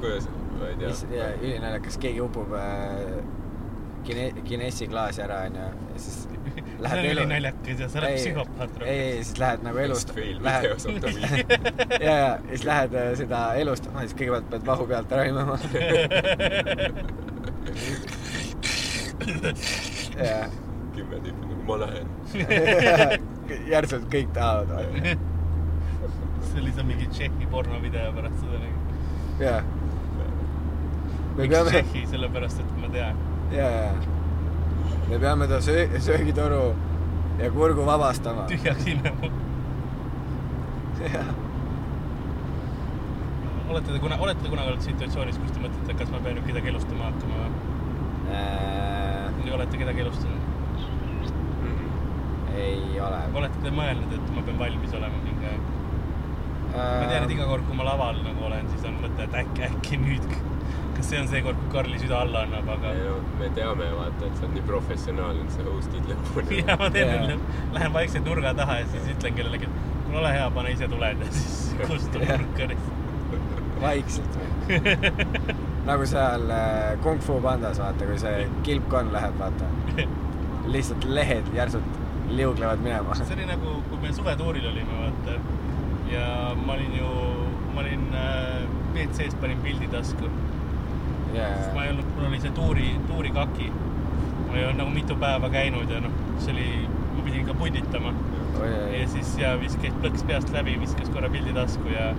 kuidas, ma ei tea. ja ülinaljakas, keegi upub äh, Gine-, Guinessi klaasi ära onju ja siis *laughs* see lähed on ülinaljakas ja sa oled psühhopaat ei, ei, siis lähed nagu elust, ja, ja siis lähed äh, seda elustama, siis kõigepealt pead vahu pealt ära imema. *laughs* ja kümme tüüpi nagu ma lähen. *laughs* järsult kõik tahavad see oli see mingi Tšehhi pornovideo pärast seda nagu. ja, me peame, Tšehhi, sellepärast et ma tean. ja, ja me peame ta söö-, söögitoru ja kurgu vabastama. tühjaks *laughs* imema. olete te kuna, olete te kunagi olnud situatsioonis, kus te mõtlete, kas ma pean nüüd kedagi elustama hakkama või? või olete kedagi elustanud? ei ole. olete te mõelnud, et ma pean valmis olema mingi aeg? ma tean, et iga kord, kui ma laval nagu olen, siis on mõte, et äkki, äkki nüüd, kas see on see kord, kui Karli süda alla annab, aga me teame, vaata, et sa oled nii professionaalne, et sa host'id lõpuni. *laughs* ja ma teen veel, lähen vaikselt nurga taha ja siis ütlen kellelegi, et kuule ole hea, pane ise tuled ja siis kustun Jah. nurka vaikselt või? *laughs* nagu seal äh, Kung Fu pandas, vaata, kui see kilpkonn läheb, vaata. *laughs* lihtsalt lehed järsult liuglevad minema. see oli nagu, kui me suvetuuril olime, vaata. ja ma olin ju, ma olin äh, WC-s panin pildi tasku. Sest ma ei olnud, mul oli see tuuri, tuurikaki. ma ei olnud nagu mitu päeva käinud ja noh, see oli, ma pidin ka punnitama. ja siis ja viskas plõks peast läbi, viskas korra pildi tasku ja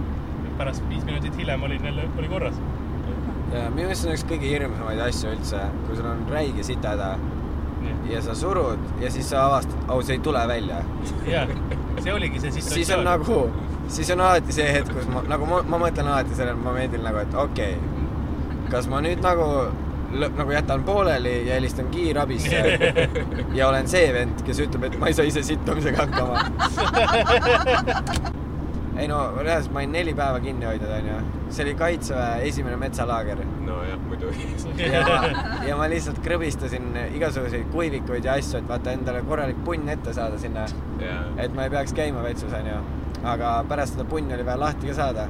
pärast viis minutit hiljem olin jälle, oli korras. ja minu meelest see on üks kõige hirmsamaid asju üldse, kui sul on räige sitahäda ja sa surud ja siis sa avastad, au, see ei tule välja. ja see oligi see situatsioon. *laughs* siis on nagu, siis on alati see hetk, kus ma nagu ma, ma mõtlen alati sellel momendil nagu, et okei okay,, kas ma nüüd nagu nagu jätan pooleli ja helistan kiirabisse *laughs* ja olen see vend, kes ütleb, et ma ei saa ise sittumisega hakkama. *laughs* ei no reaalselt ma olin neli päeva kinni hoidnud, onju. see oli kaitseväe esimene metsalaager nojah, muidugi. ja ma, ja ma lihtsalt krõbistasin igasuguseid kuivikuid ja asju, et vaata endale korralik punn ette saada sinna, jaa. et ma ei peaks käima vetsus, onju. aga pärast seda punni oli vaja lahti ka saada.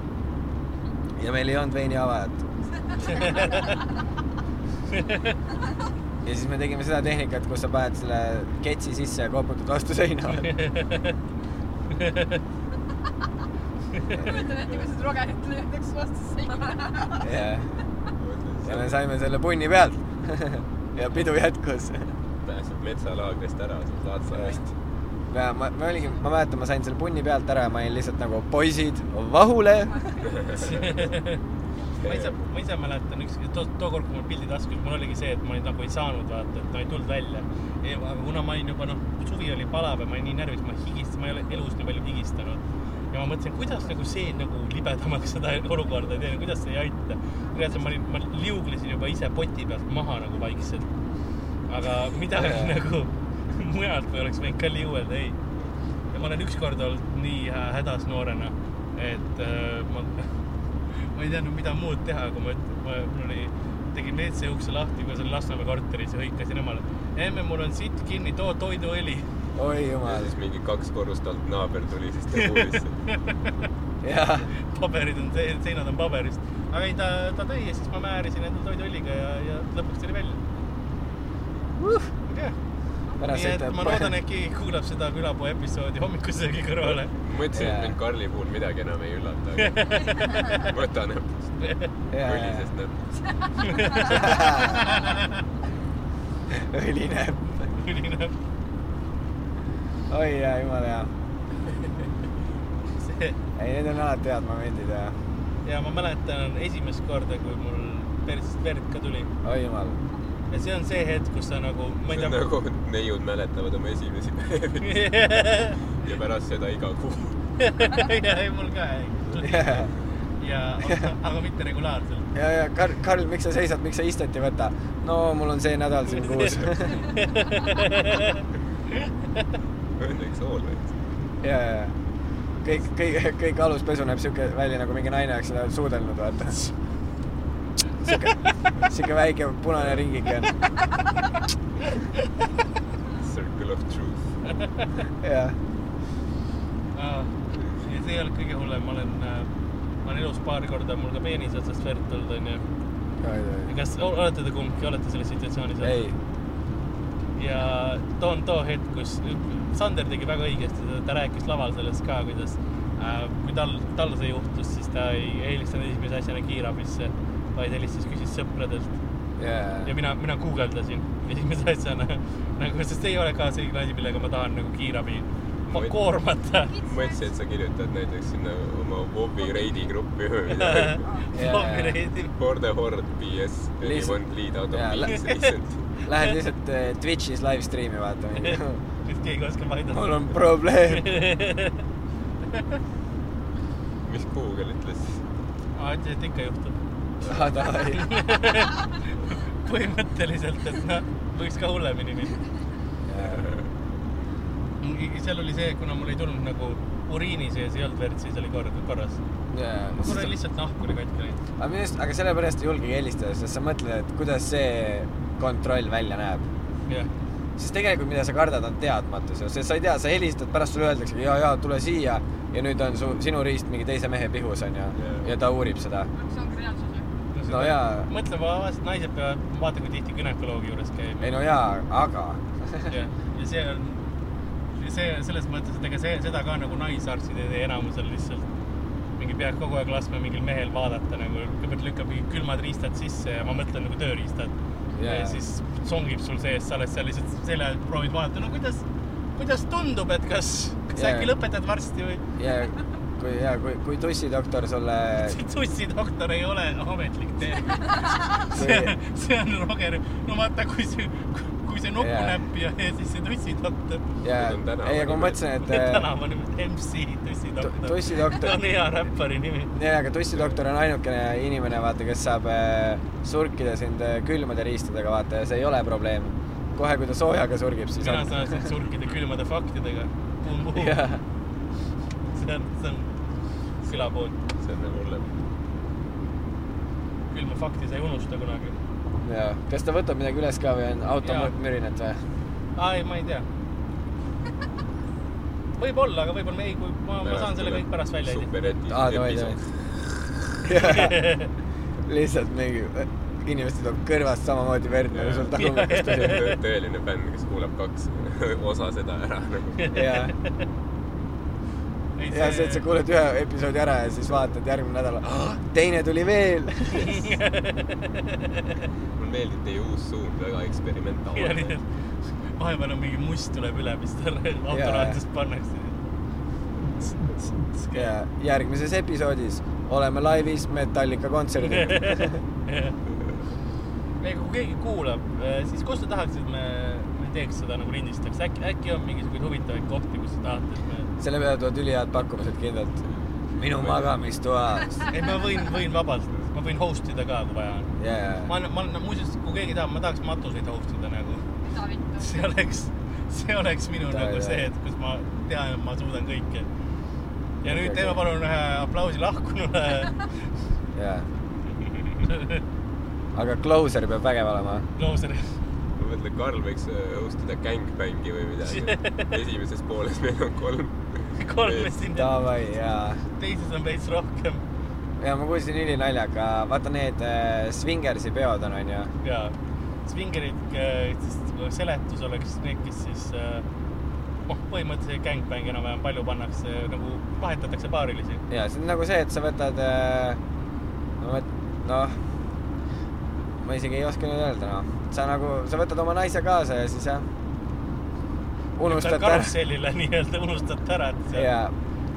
ja meil ei olnud veiniavajat. *laughs* ja siis me tegime seda tehnikat, kus sa paned selle ketsi sisse ja koputad vastu seina. *laughs* kujutan ette, kui sa Rogerit löödaks vastu seina. ja, ja me saime selle punni pealt. *laughs* ja pidu jätkus. pääsed metsalaagrist ära, sa saad sellest. ja ma, ma oligi, ma mäletan, ma sain selle punni pealt ära ja ma olin lihtsalt nagu poisid, vahule. Ma ise, ma ise mäletan üks, too, tookord, kui mul pildi taskus, mul oligi see, et ma olin nagu ei saanud vaata, et no ei tulnud välja. aga kuna ma olin juba noh, suvi oli palav ja ma olin nii närvis, ma higistasin, ma ei ole elus nii palju higistanud. ja ma mõtlesin, kuidas nagu see nagu libedamaks seda olukorda ei tee, kuidas see ei aita. reaalselt ma olin, ma liuglesin juba ise poti pealt maha nagu vaikselt. aga midagi nagu *laughs* mujalt või oleks võinud ka liuelda, ei. ja ma olen ükskord olnud nii hä- hädas noorena, et äh, ma ma ei teadnud, mida muud teha, kui ma, ma, mul oli, tegin WC ukse lahti, kui see oli Lasnamäe korteris ja hõikasin emale. emme, mul on sitt kinni, too toiduõli. oi ja jumal. siis mingi kaks korrust alt naaber tuli, siis ta kuulis. jah, paberid on, seinad on paberist. aga ei, ta, ta tõi ja siis ma määrisin endale toiduõliga ja, ja lõpuks tuli välja. jah, pärast nii et ma loodan, et keegi kuulab seda külapoe episoodi hommikusöögi kõrvale. mõtlesin, Jaa. et mind Karli puhul midagi enam ei üllata, aga võta näpust, Jaa, õlisest näpust. õlinäpp. üline, oi jaa, jumala hea. see ei, need on alati head momendid ja. ja ma mäletan esimest korda, kui mul persist verd ka tuli. oi jumal. Ja see on see hetk, kus sa nagu, ma ei tea nagu neiud mäletavad oma esimesi päevi *laughs* ja pärast seda iga kuu. *laughs* ja ei mul ka ei. ja, aga mitte regulaarselt. ja, ja Karl, Karl, miks sa seisad, miks sa istet ei võta? no mul on see nädal siin kuus. *laughs* Õnneks hooled. ja, ja, ja kõik, kõik, kõik aluspesu näeb siuke välja nagu mingi naine oleks seda suudelnud, vaata. siuke, siuke väike punane ringike on. Circle of truth. jah, ja see ei olnud kõige hullem, ma olen, ma olen elus paar korda mul ka peenise otsast verd tulnud, onju. kas olete te kumbki, olete selles situatsioonis ei, ja too on too hetk, kus Sander tegi väga õigesti, ta rääkis laval sellest ka, kuidas äh, kui tal, tal see juhtus, siis ta ei helistanud esimese asjana kiirabisse, vaid helistas, küsis sõpradelt ja ja, mina, mina guugeldasin *laughs* esimese asjana nagu, sest ei ole ka selline asi, millega ma tahan nagu kiirabi ma- koormata. ma mõtlesin, et sa kirjutad näiteks sinna oma Wovi reidi gruppi või *laughs* midagi. For the horde PS, Lihtsalt- anyone lead out of peace recent. lähed lihtsalt eh, Twitch'is live stream'i vaatama. *laughs* nüüd keegi oskab aidata. mul on probleem. mis Google ütles? ma ütlesin, et ikka juhtub. Ah *laughs* põhimõtteliselt, et noh, võiks ka hullemini minna. seal oli see, kuna mul ei tulnud nagu uriini sees ei olnud verd, siis oli kord korras. mul oli lihtsalt nahk oli katki läinud. aga minu arust, aga sellepärast ei julgegi helistada, sest sa mõtled, et kuidas see kontroll välja näeb. jah, sest tegelikult, mida sa kardad, on teadmatus ju, sest sa ei tea, sa helistad, pärast sulle öeldaksegi ja, ja tule siia ja nüüd on su, sinu riist mingi teise mehe pihus onju Jaa. ja ta uurib seda. see ongi reaalsus ju. no jaa, mõtle, vahest naised peavad, vaata kui tihti günekoloogi juures käib. ei no jaa, aga *laughs* jah, ja see on, see selles mõttes, et ega see, seda ka nagu naisarstid ei tee enamusel lihtsalt mingi pead kogu aeg laskma mingil mehel vaadata nagu, kõigepealt lükkab mingid külmad riistad sisse ja ma mõtlen nagu tööriistad Jaa. ja siis songib sul sees, sa oled seal lihtsalt selja all proovid vaadata, no kuidas, kuidas tundub, et kas, kas Jaa. äkki lõpetad varsti või? ja *laughs* kui ja kui, kui tussidoktor sulle *laughs* tussidoktor ei ole ametlik termin. *laughs* see, see on Roger, no vaata, kui see, kui see nupunäpp ja, ja siis see tussidoktor. ja on tänava ei, aga ma mõtlesin, et äh, tänavanimi MC tussidoktor. tussidoktor *laughs* on hea räppari nimi. jaa, aga tussidoktor on ainukene inimene, vaata, kes saab äh, surkida sind äh, külmade riistadega, vaata, ja see ei ole probleem. kohe, kui ta soojaga surgib, siis mina on. saan sind surkida külmade faktidega. see on, see on külapood. see on veel hullem. külma fakti sa ei unusta kunagi. jaa. kas ta võtab midagi üles ka või on Jaa. automürinet või? aa, ei, ma ei tea. võib-olla, aga võib-olla ei, kui ma, ma saan selle kõik pärast välja superjäti aa, davai, davai. *laughs* lihtsalt mingi, inimestel tuleb kõrvast samamoodi verd nagu sul tagumikust tuli. tõeline fänn, kes kuulab kaks osa seda ära nagu. jaa, ja see, et sa kuuled ühe episoodi ära ja siis vaatad järgmine nädal oh,, teine tuli veel. *laughs* mulle meeldib teie uus suund, väga eksperimentaalne vahepeal on mingi must tuleb üle, mis talle autoraadiosest pannakse. ja järgmises episoodis oleme laivis Metallica kontserdil. ei, kui keegi kuulab, siis kus te tahaksite, et me, me teeks seda nagu lindistaks, äkki, äkki on mingisuguseid huvitavaid kohti, kus te tahate, et me selle peale tulevad ülihead pakkumised kindlalt. minu magamistoas. ei, ma võin, võin vabalt, ma võin host ida ka, kui vaja on. ja, ja, ma olen, ma olen, muuseas, kui keegi tahab, ma tahaks matuseid host ida nagu. *laughs* see oleks, see oleks minu Ta- nagu ta- see, et kus ma tean, et ma suudan kõike. ja nüüd teeme palun ühe aplausi lahkunule. ja. aga Closer peab vägev olema. Closer. mõtlen, Karl võiks host ida Gangbangi või midagi. *laughs* esimeses pooles meil on kolm. kolm siin, Davai ja, teises on veits rohkem ja ma kuulsin ülinaljaga, vaata need äh, Swingersi peod on, onju. ja Swingerid, siis seletus oleks need, kes siis äh, noh, põhimõtteliselt gangbang enam-vähem palju pannakse nagu vahetatakse paarilisi. ja see on nagu see, et sa võtad äh,, noh, ma isegi ei oska nüüd öelda, noh. Sa nagu, sa võtad oma naise kaasa ja siis jah, unustad ära. karussellile *laughs* nii-öelda unustad ära, et seal ja,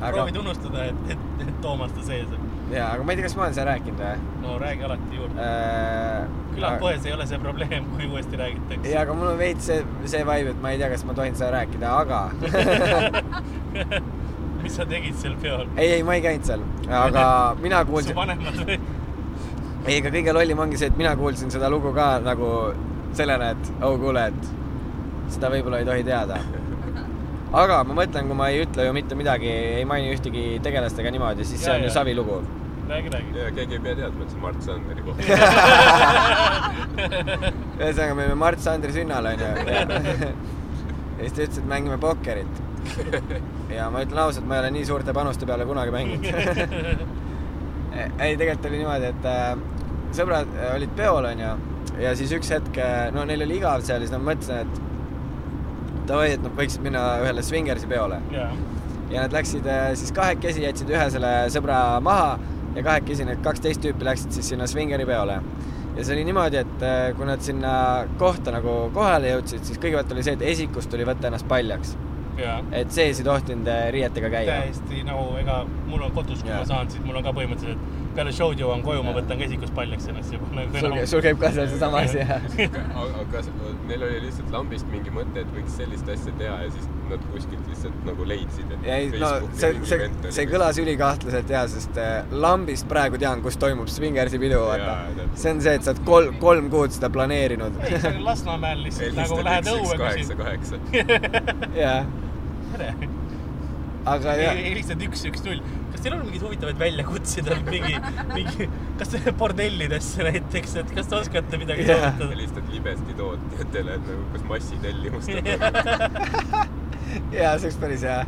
aga proovid unustada, et, et, et Toomas ta sees on. jaa, aga ma ei tea, kas ma olen seda rääkinud või no räägi alati juurde. äh,? külapoes ei ole see probleem, kui uuesti räägitakse. jaa, aga mul on veits see, see vibe, et ma ei tea, kas ma tohin seda rääkida, aga *laughs* mis sa tegid seal peol? ei, ei, ma ei käinud seal, aga *laughs* mina su kuulsin, vanemad või? ei, aga kõige lollim ongi see, et mina kuulsin seda lugu ka nagu sellena, et oh kuule, et seda võib-olla ei tohi teada. aga ma mõtlen, kui ma ei ütle ju mitte midagi, ei maini ühtegi tegelast ega niimoodi, siis see Jaa, on ju jaa. räägi lugu. räägi, räägi. ja keegi ei pea teadma, et see Mart Sanderi koht. *laughs* ühesõnaga, me olime Mart Sandri sünnal onju. ja siis ta ütles, et mängime pokkerit. ja ma ütlen ausalt, ma ei ole nii suurte panuste peale kunagi mänginud. *laughs* *laughs* ei, tegelikult oli niimoodi, et äh, sõbrad äh, olid peol onju ja siis üks hetk, no neil oli igav seal ja siis ma mõtlesin, et davai, et nad võiksid minna ühele Swingersi peole jaa. ja nad läksid äh, siis kahekesi, jätsid ühe selle sõbra maha ja kahekesi need kaksteist tüüpi läksid siis sinna Swingeri peole. ja see oli niimoodi, et äh, kui nad sinna kohta nagu kohale jõudsid, siis kõigepealt oli see, et esikust tuli võtta ennast paljaks. et sees ei tohtinud äh, riietega käia. täiesti nagu, ega mul on kodus, kui Jaa. ma saan, siis mul on ka põhimõtteliselt, peale show'd jõuan koju, ma Jaa. võtan käsikus paljaks ennast juba nagu sul, sul käib ka seal seesama asi, jah? *laughs* aga kas neil oli lihtsalt lambist mingi mõte, et võiks sellist asja teha ja siis nad kuskilt lihtsalt nagu leidsid, et ei, no see, see, see kõlas ülikahtlaselt ja, sest äh, lambist praegu tean, kus toimub Swingersi pidu, vaata Jaa, see on see, et sa oled kolm, kolm kuud seda planeerinud. ei, see on Lasnamäel lihtsalt nagu lähed õue kaheksa, *laughs* kaheksa. jah, tere. Aga jah, lihtsalt üks, üks, null. kas teil on mingeid huvitavaid väljakutseid mingi, mingi, kas *laughs* bordellidesse näiteks, et kas te oskate midagi Jaa. soovitada? helistad libesti tootjatele, et nagu kas massitellimust *laughs* on. jaa, see oleks päris hea.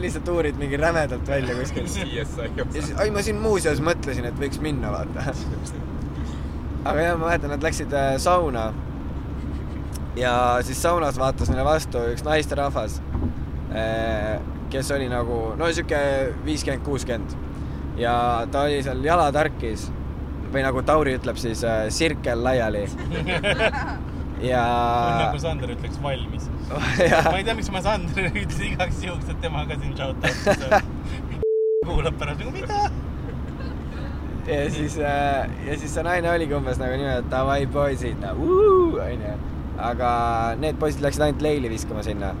lihtsalt uurid mingi rämedalt välja *laughs* siis, ai ma siin muuseas mõtlesin, et võiks minna, vaata. aga jah, ma mäletan, nad läksid äh, sauna. ja siis saunas vaatas neile vastu üks naisterahvas, kes oli nagu no sihuke viiskümmend, kuuskümmend ja ta oli seal jalatarkis või nagu Tauri ütleb siis äh, sirkel laiali *laughs* ja nagu Sander ütleks valmis. *laughs* ja ma ei tea, miks ma Sandrile *laughs* ütlesin igaks juhuks, et tema ka siin shout out'is. kuulab pärast nagu mida? ja siis, ja siis see naine oligi umbes nagu niimoodi, et davai poisid, onju. aga need poisid läksid ainult leili viskama sinna.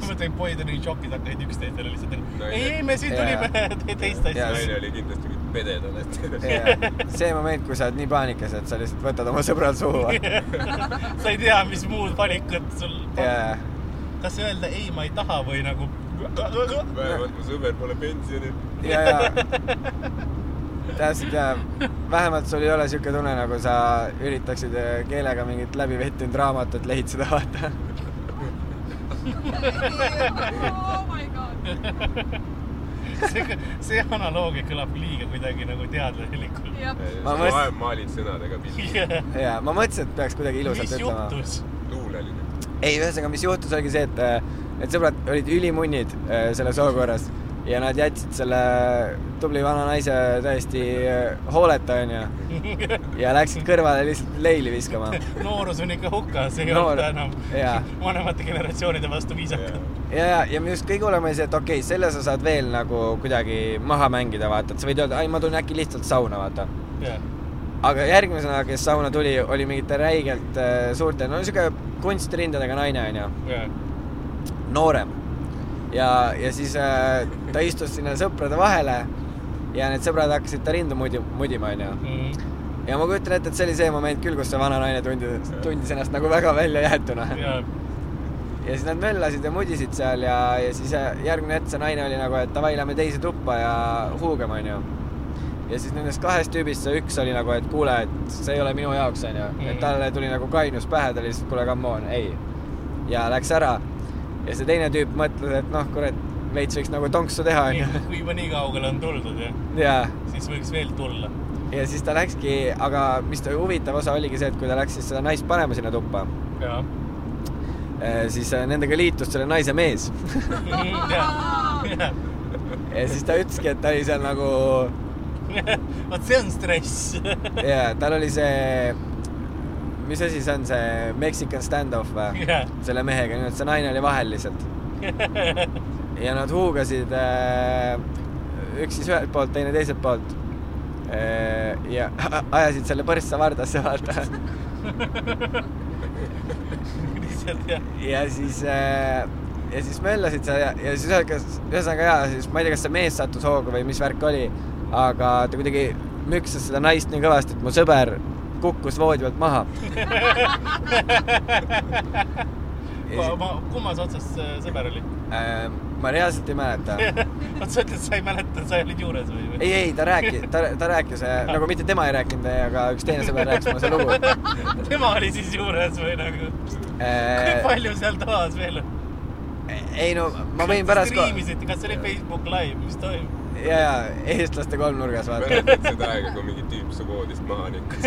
Ma mõtlen, et poisid olid šokis, hakkasid üksteisele lihtsalt No ei, ei- me siin tulime *laughs* te- teist asja. Naine oli kindlasti mingi pededal, et see moment, kui sa oled nii paanikas, et sa lihtsalt võtad oma sõbral suhu. *laughs* sa ei tea, mis muud valikut sul ja, kas öelda ei, ma ei taha või nagu vähemalt mu sõber pole pensionil. ja, ja *laughs* täpselt ja vähemalt sul ei ole siuke tunne, nagu sa üritaksid keelega mingit läbivettinud raamatut lehitseda, vaata. Oh my god. *laughs* see, see analoogia kõlab liiga kuidagi nagu teadlelikult. jah, Ma ma mõtlesin- maalid sõnadega pildi. ja ma mõtlesin, et peaks kuidagi ilusalt mis ütlema. luuleline. ei, ühesõnaga, mis juhtus, oligi see, et need sõbrad olid ülimunnid äh, selles olukorras ja nad jätsid selle tubli vana naise täiesti äh, hooleta, onju. *laughs* ja läksid kõrvale lihtsalt leili viskama. noorus on ikka hukas, ei Noor- olda enam jaa. *laughs* vanemate generatsioonide vastu viisakad. ja, ja, ja minu arust kõige hullem oli see, et okei okay,, selle sa saad veel nagu kuidagi maha mängida, vaata, et sa võid öelda, ai, ma tulen äkki lihtsalt sauna, vaata. jah, aga järgmisena, kes sauna tuli, oli mingite räigelt äh, suurte, no sihuke kunstrindadega naine, onju, jah. noorem. ja, ja siis äh, ta istus sinna sõprade vahele ja need sõbrad hakkasid ta rindu mudi-, mudima, onju. Mm. ja ma kujutan ette, et see oli see moment küll, kus see vana naine tundis, tundis ennast nagu väga väljajäetuna. ja, ja siis nad möllasid ja mudisid seal ja, ja siis äh, järgmine hetk see naine oli nagu, et davai, lähme teise tuppa ja huugame, onju. ja siis nendest kahest tüübist see üks oli nagu, et kuule, et see ei ole minu jaoks, onju. et Mhm. talle tuli nagu kainus pähe, ta oli lihtsalt, kuule, come on, ei. ja läks ära. Ja see teine tüüp mõtles, et noh, kurat, veits võiks nagu tonksu teha, onju. kui juba nii kaugele on tuldud ja ja, siis võiks veel tulla. ja siis ta läkski, aga mis ta huvitav osa oligi see, et kui ta läks siis seda naist panema sinna tuppa, ja, siis äh, nendega liitus selle naise mees. *laughs* ja siis ta ütleski, et ta oli seal nagu *laughs* vot see on stress. ja tal oli see, mis asi see on, see Mexican stand-off või? jah, selle mehega, nii et see naine oli vahel lihtsalt. *laughs* ja nad huugasid äh, üks siis ühelt poolt, teine teiselt poolt. ja *laughs* ajasid selle põrssa vardasse, vaata. *laughs* lihtsalt jah, ja siis äh,, ja siis möllasid seal ja, ja siis ühesõnaga, jaa, siis ma ei tea, kas see mees sattus hoogu või mis värk oli, aga ta kuidagi müksas seda naist nii kõvasti, et mu sõber kukkus voodi pealt maha. kummas otsas sõber oli? Äh, ma reaalselt ei mäleta. oot, sa ütled, sa ei mäleta, sa olid juures või? ei, ei, ta rääkis, ta, ta rääkis, nagu mitte tema ei rääkinud, aga üks teine sõber rääkis mulle seda lugu. *laughs* tema oli siis juures või nagu? kui ei, palju seal toas veel on? no ma võin pärast kas see oli Facebook Live, mis toimub? ja, ja eestlaste kolmnurgas vaata. mäletad seda aega, kui mingi tüüp su voodist maha nikkus?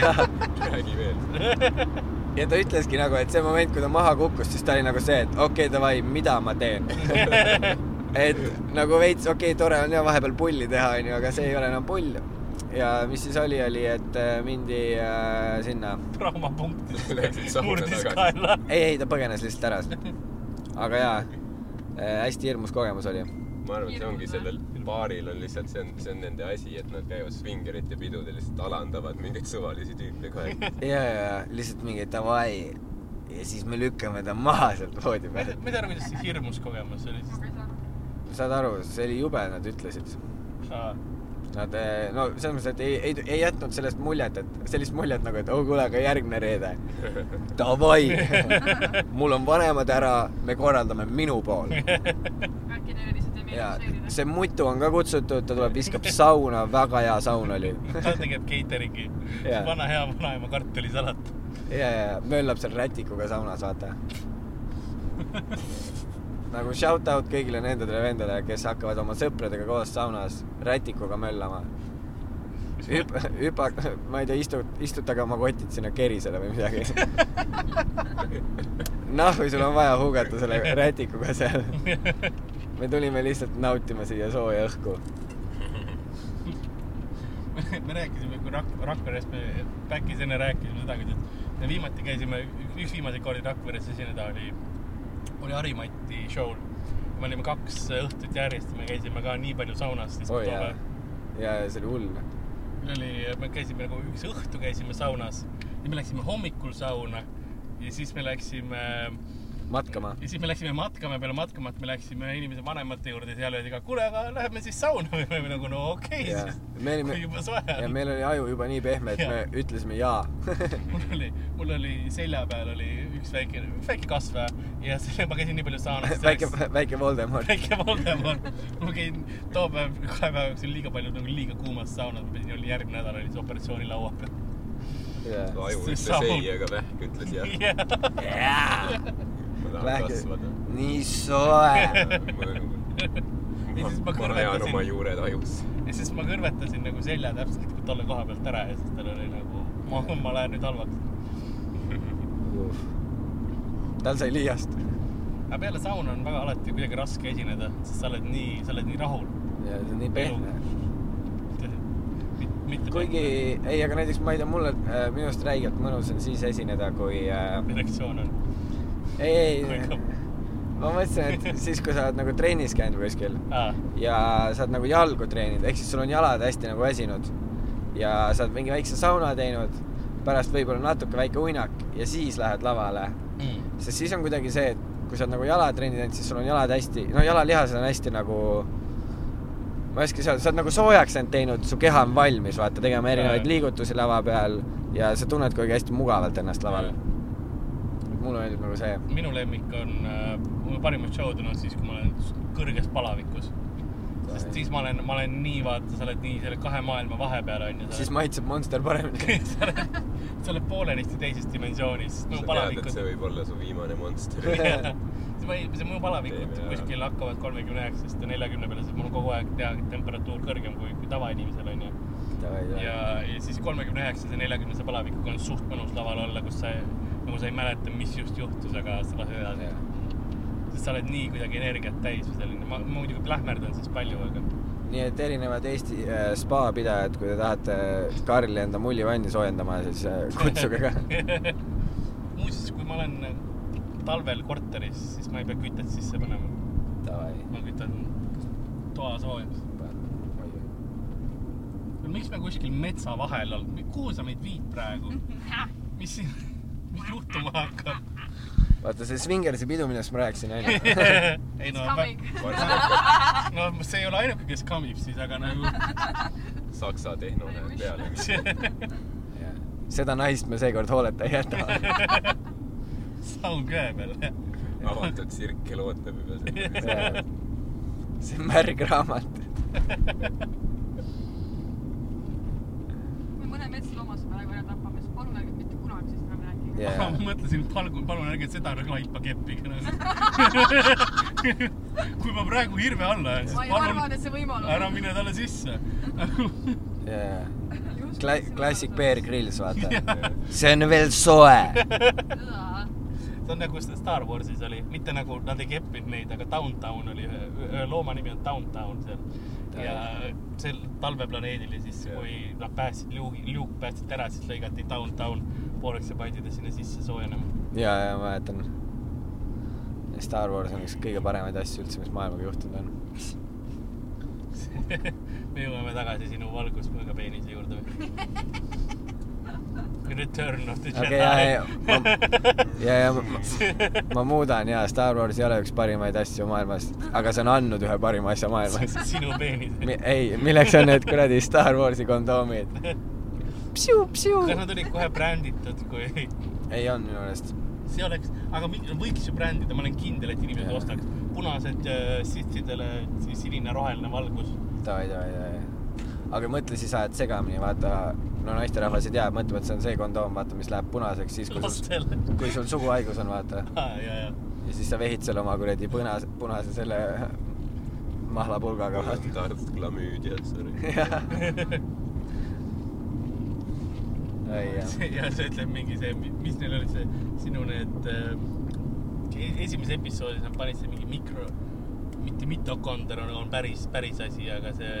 ja, räägi veel. ja ta ütleski nagu, et see moment, kui ta maha kukkus, siis ta oli nagu see, et okei okay,, davai, mida ma teen. *laughs* et nagu veits okei okay,, tore on ja vahepeal pulli teha, onju, aga see ei ole enam pull. ja mis siis oli, oli, et äh, mindi äh, sinna, *laughs* sauna murdis tagasi. kaela. ei, ei ta põgenes lihtsalt ära. aga jaa äh,, hästi hirmus kogemus oli. ma arvan, et see ongi sellel baaril on lihtsalt, see on, see on nende asi, et nad käivad svingerite pidudel, lihtsalt alandavad mingeid suvalisi tüüpe aeg. ja, ja, lihtsalt mingi davai ja siis me lükkame ta maha sealt voodi pealt. ma ei tea, kuidas see hirmus kogemus oli siis. saad aru, see oli jube, nad ütlesid. Nad, no selles mõttes, et ei, ei, ei jätnud sellest muljet, et sellist muljet nagu, et oh kuule, aga järgmine reede. *laughs* Davai, *laughs* mul on vanemad ära, me korraldame minu pool. *laughs* äkki lihtsalt ei ja see mutu on ka kutsutud, ta tuleb, viskab sauna, väga hea saun oli. *laughs* ta teeb catering'i Jaa., vana hea vanaema kartulisalat. ja, ja möllab seal rätikuga saunas, vaata. nagu shout out kõigile nendele vendadele, kes hakkavad oma sõpradega koos saunas rätikuga möllama. hüp-, hüpa-, ma ei tea, istu, istutage oma kotid sinna kerisele või midagi. *laughs* noh, või sul on vaja hugata selle rätikuga seal. *laughs* me tulime lihtsalt nautima siia sooja õhku. *laughs* me rääkisime, kui Rak-, Rakveres me back'is enne rääkisime seda, kuidas me viimati käisime, üks viimaseid kordi Rakveres esineda oli, oli Harimati show'l. me olime kaks õhtut järjest ja me käisime ka nii palju saunas siis jaa tolle. ja see oli hull. meil oli, me käisime nagu üks õhtu käisime saunas ja me läksime hommikul sauna ja siis me läksime matkama. ja siis me läksime matkama, peale matkamat me läksime inimese vanemate juurde ja seal öeldi ka, kuule, aga läheme siis sauna või *laughs* me olime nagu no okei okay, ja siis, me olime kui, juba soe ja on. meil oli aju juba nii pehme, et Jaa. me ütlesime jaa. *laughs* mul oli, mul oli selja peal oli üks väike, väike kasvaja ja selle ma käisin nii palju saunas. väike, väike Voldemort. väike Voldemort. ma käin too päev, kahe päeva jooksul liiga palju nagu liiga kuumas saunas, ma pidin, oli järgmine nädal oli see operatsioonilaua peal. aju See ütles ei, aga vähk ütles jah. jah. ma tahan Vähk- kasvada. nii soe. *laughs* Ja siis ma kõrvetasin- oma juured ajus. ja siis ma kõrvetasin nagu selja täpselt nagu tolle koha pealt ära ja siis tal oli nagu, ma, ma lähen nüüd halvaks. tal sai liiast. aga peale sauna on väga alati kuidagi raske esineda, sest sa oled nii, sa oled nii rahul. ja see on nii pehme. mitte kuigi ei, aga näiteks ma ei tea, mulle äh, minu arust räigelt mõnus on siis esineda, kui äh, erektsioon on. ei, ei ma mõtlesin, et siis, kui sa oled nagu trennis käinud kuskil ja sa oled nagu jalgu treeninud, ehk siis sul on jalad hästi nagu väsinud ja sa oled mingi väikse sauna teinud, pärast võib-olla natuke väike uinak ja siis lähed lavale, mm. sest siis on kuidagi see, et kui sa oled nagu jalatrenni teinud, siis sul on jalad hästi, no jalalihased on hästi nagu ma ei oska öelda, sa oled nagu soojaks end teinud, su keha on valmis, vaata, tegema erinevaid liigutusi lava peal ja sa tunned kuidagi hästi mugavalt ennast laval. Mulle meeldib nagu see. minu lemmik on äh,, mu parimad show'd on olnud siis, kui ma olen kõrges palavikus. sest siis ma olen, ma olen nii, vaata, sa oled nii selle kahe maailma vahepeal onju. siis maitseb Monster paremini. *laughs* sa oled, sa oled poolenisti teises dimensioonis, sa tead, et palavikud see. võib olla su viimane monster. *laughs* see ma ei, see mu palavikud Teeme kuskil hakkavad kolmekümne üheksast ja neljakümne peale, sest mul on kogu aeg tea temperatuur kõrgem kui, kui tavainimesel onju. ja, ja siis kolmekümne üheksase ja neljakümnese palavikuga on suht mõnus laval olla, kus sa nagu sa ei mäleta, mis just juhtus, aga sa lased edasi. sest sa oled nii kuidagi energiat täis või selline, ma muidugi plähmerdan siis palju, aga nii et erinevad Eesti äh, spa pidajad, kui te tahate Karli enda mullivanni soojendama, siis äh, kutsuge ka. *laughs* muuseas, kui ma olen talvel korteris, siis ma ei pea kütet sisse panema. Davai, ma kütan toasoojus. miks me kuskil metsa vahel oleme, kuhu sa meid viid praegu? *laughs* mis siin, mis juhtuma hakkab? vaata see Swingersi pidu, millest ma rääkisin, onju. *laughs* ei no, *laughs* no see ei ole ainuke, kes kamib siis, aga nagu *laughs* saksa tehno läheb peale. seda naist me seekord hooleta ei jäta. saun käe peal. avatud tsirkel ootab juba seda. see on märgraamat. kui mõne metsloomasse praegu ära tapame, siis palun ärge mitte kunagi rääkige. Jaa. ma mõtlesin, palun, palun ärge seda laipa keppige *laughs* kui ma praegu hirve alla jään, ma siis palun et see ära mine talle sisse. Kla-, klassik Bear Grylls, vaata. see see on veel soe. on nagu Star Warsis oli, mitte nagu nad ei keppinud neid, aga Downtown oli, ühe looma nimi on Downtown seal. Ja sel talveplaneedil ja siis, kui nad päästsid liugi, liuk päästsid ära, siis lõigati Downtown pooleks ja pandi ta sinna sisse soojenema. ja, ja ma mäletan. Star Wars on üks kõige paremaid asju üldse, mis maailmaga juhtunud on. *laughs* me jõuame tagasi sinu valguspõõga peenise juurde või? *laughs* Return of the Jedi okei, ja, ja, ja, ja ma, ma muudan ja Star Wars ei ole üks parimaid asju maailmas, aga see on andnud ühe parima asja maailmas. *laughs* sinu peenis. ei, milleks on need kuradi Star Warsi kondoomid? kas nad olid kohe bränditud, kui ei on minu meelest. see oleks, aga mi- võiks ju brändida, ma olen kindel, et inimesed ostaks punased äh, sitsidele si- sinine-roheline valgus. davai, davai, davai. Aga mõtle, siis ajad segamini, vaata, no naisterahvas ei tea, mõtleb, et see on see kondoom, vaata, mis läheb punaseks siis, kui sul, kui sul suguhaigus on, vaata. ja, ja, ja siis sa vehid seal oma kuradi punase, punase selle *laughs* mahlapulgaga, vaata. standard klamüüdiad, sorry. ja see ütleb mingi see, mis neil oli see sinu need äh, esimeses episoodis nad panid see mingi mikro, mitte mitokonder on, on päris, päris asi, aga see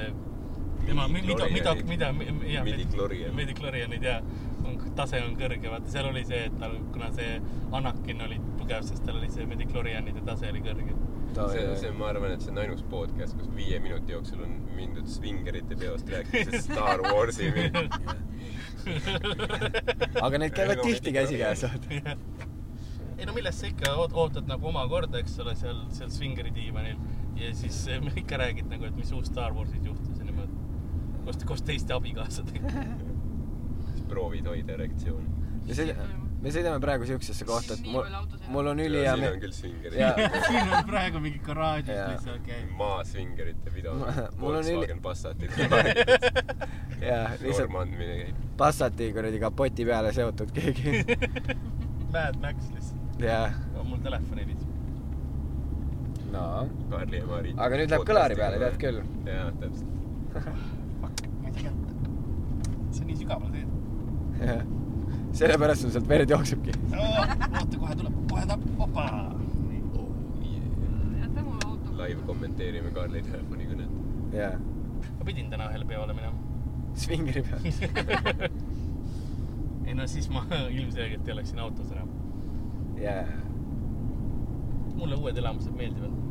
tema, mida, mida, mida, mida, Midi-klorian. Midi-klorianid ja on, tase on kõrge, vaata seal oli see, et tal, kuna see Anakin oli tugev, siis tal oli see Midi-klorianide tase oli kõrge. see, see, ma arvan, et see on ainus podcast, kus viie minuti jooksul on mindud Swingerite peost rääkides *laughs* Star Warsini. *laughs* aga need käivad tihti käsikäes, vaata. *laughs* ei no millest sa ikka oot- ootad nagu oma korda, eks ole, seal, seal Swingeri diivanil ja siis ikka räägid nagu, et mis uus Star Warsis juhtus. koos, koos teiste abikaasadega. siis proovid hoida erektsiooni. me sõidame, me sõidame praegu siuksesse kohta, et mul mul on ülihea siin on küll Swingerid ja. *laughs* siin on praegu mingi garaažis Jaa. lihtsalt käib. maa Swingerite pidu. Mul on üli- Passatid. *laughs* ja lihtsalt normandmine käib. Passati kuradi kapoti peale seotud keegi. *laughs* Mad Max lihtsalt. ja, on mul telefon heliseb. no. Karli ja Mari. Aga nüüd läheb kõlari peale, tead küll. jaa, täpselt. Ma ei tea. see on nii sügaval see. *laughs* sellepärast sul sealt verd jooksebki. oota, kohe tuleb, kohe tuleb, opa. live kommenteerime Karli telefonikõnet. ja, ma pidin täna ühele peole minema. svingeri peal. *laughs* ei no siis ma ilmselgelt ei oleks siin autos enam. ja, mulle uued elamused meeldivad.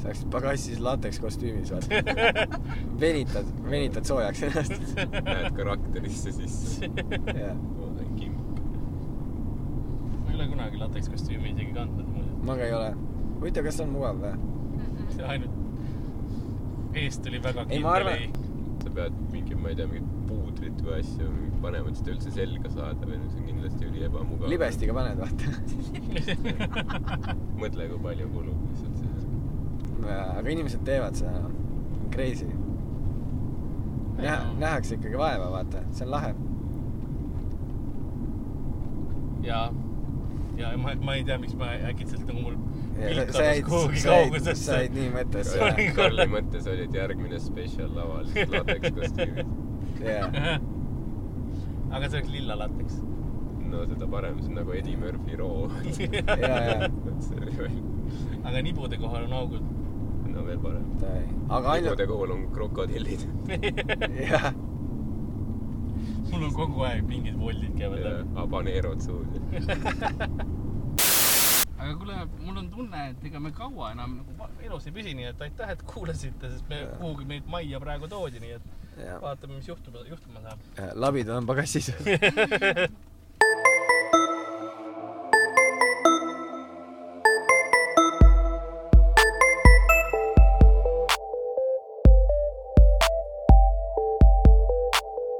Sa läksid pagassis lateks kostüümis, vaata. venitad, venitad soojaks ennast. Näed karakterisse sisse. kimp. ma ei ole kunagi latekskostüümi isegi kandnud muidu. ma ka ei ole. huvitav, kas see on mugav või? see ainult eest oli väga Ei, ma arvan- kindel sa pead mingi, ma ei tea, mingit puudrit või asju panema, et seda üldse selga saada või no see on kindlasti üli ebamugav. libestiga paned, vaata. *laughs* mõtle, kui palju kulub lihtsalt see. aga inimesed teevad seda, crazy. Näha, nähakse ikkagi vaeva, vaata, see on lahe. ja, ja ma, ma ei tea, miks ma äkitselt nagu mul sa jäid, sa jäid, kaugusesse sa jäid nii mõttesse. Karli mõttes oli, et järgmine spetsial laval latekskostüümis. jaa, *laughs* aga see oleks lilla lateks. no seda parem, see on nagu Eddie Murphy roo. *laughs* *laughs* aga nibude kohal on augud. No veel parem. aga ainult, nibude kohal on krokodillid. *laughs* jah, mul on kogu aeg mingid voldid käivad ja läbi. habaneerod suus. *laughs* aga kuule, mul on tunne, et ega me kaua enam nagu elus ei püsi, nii et aitäh, et kuulasite, sest me kuhugi meid majja praegu toodi, nii et jah, vaatame, mis juhtuma, juhtuma saab. labid on pagassis. *laughs*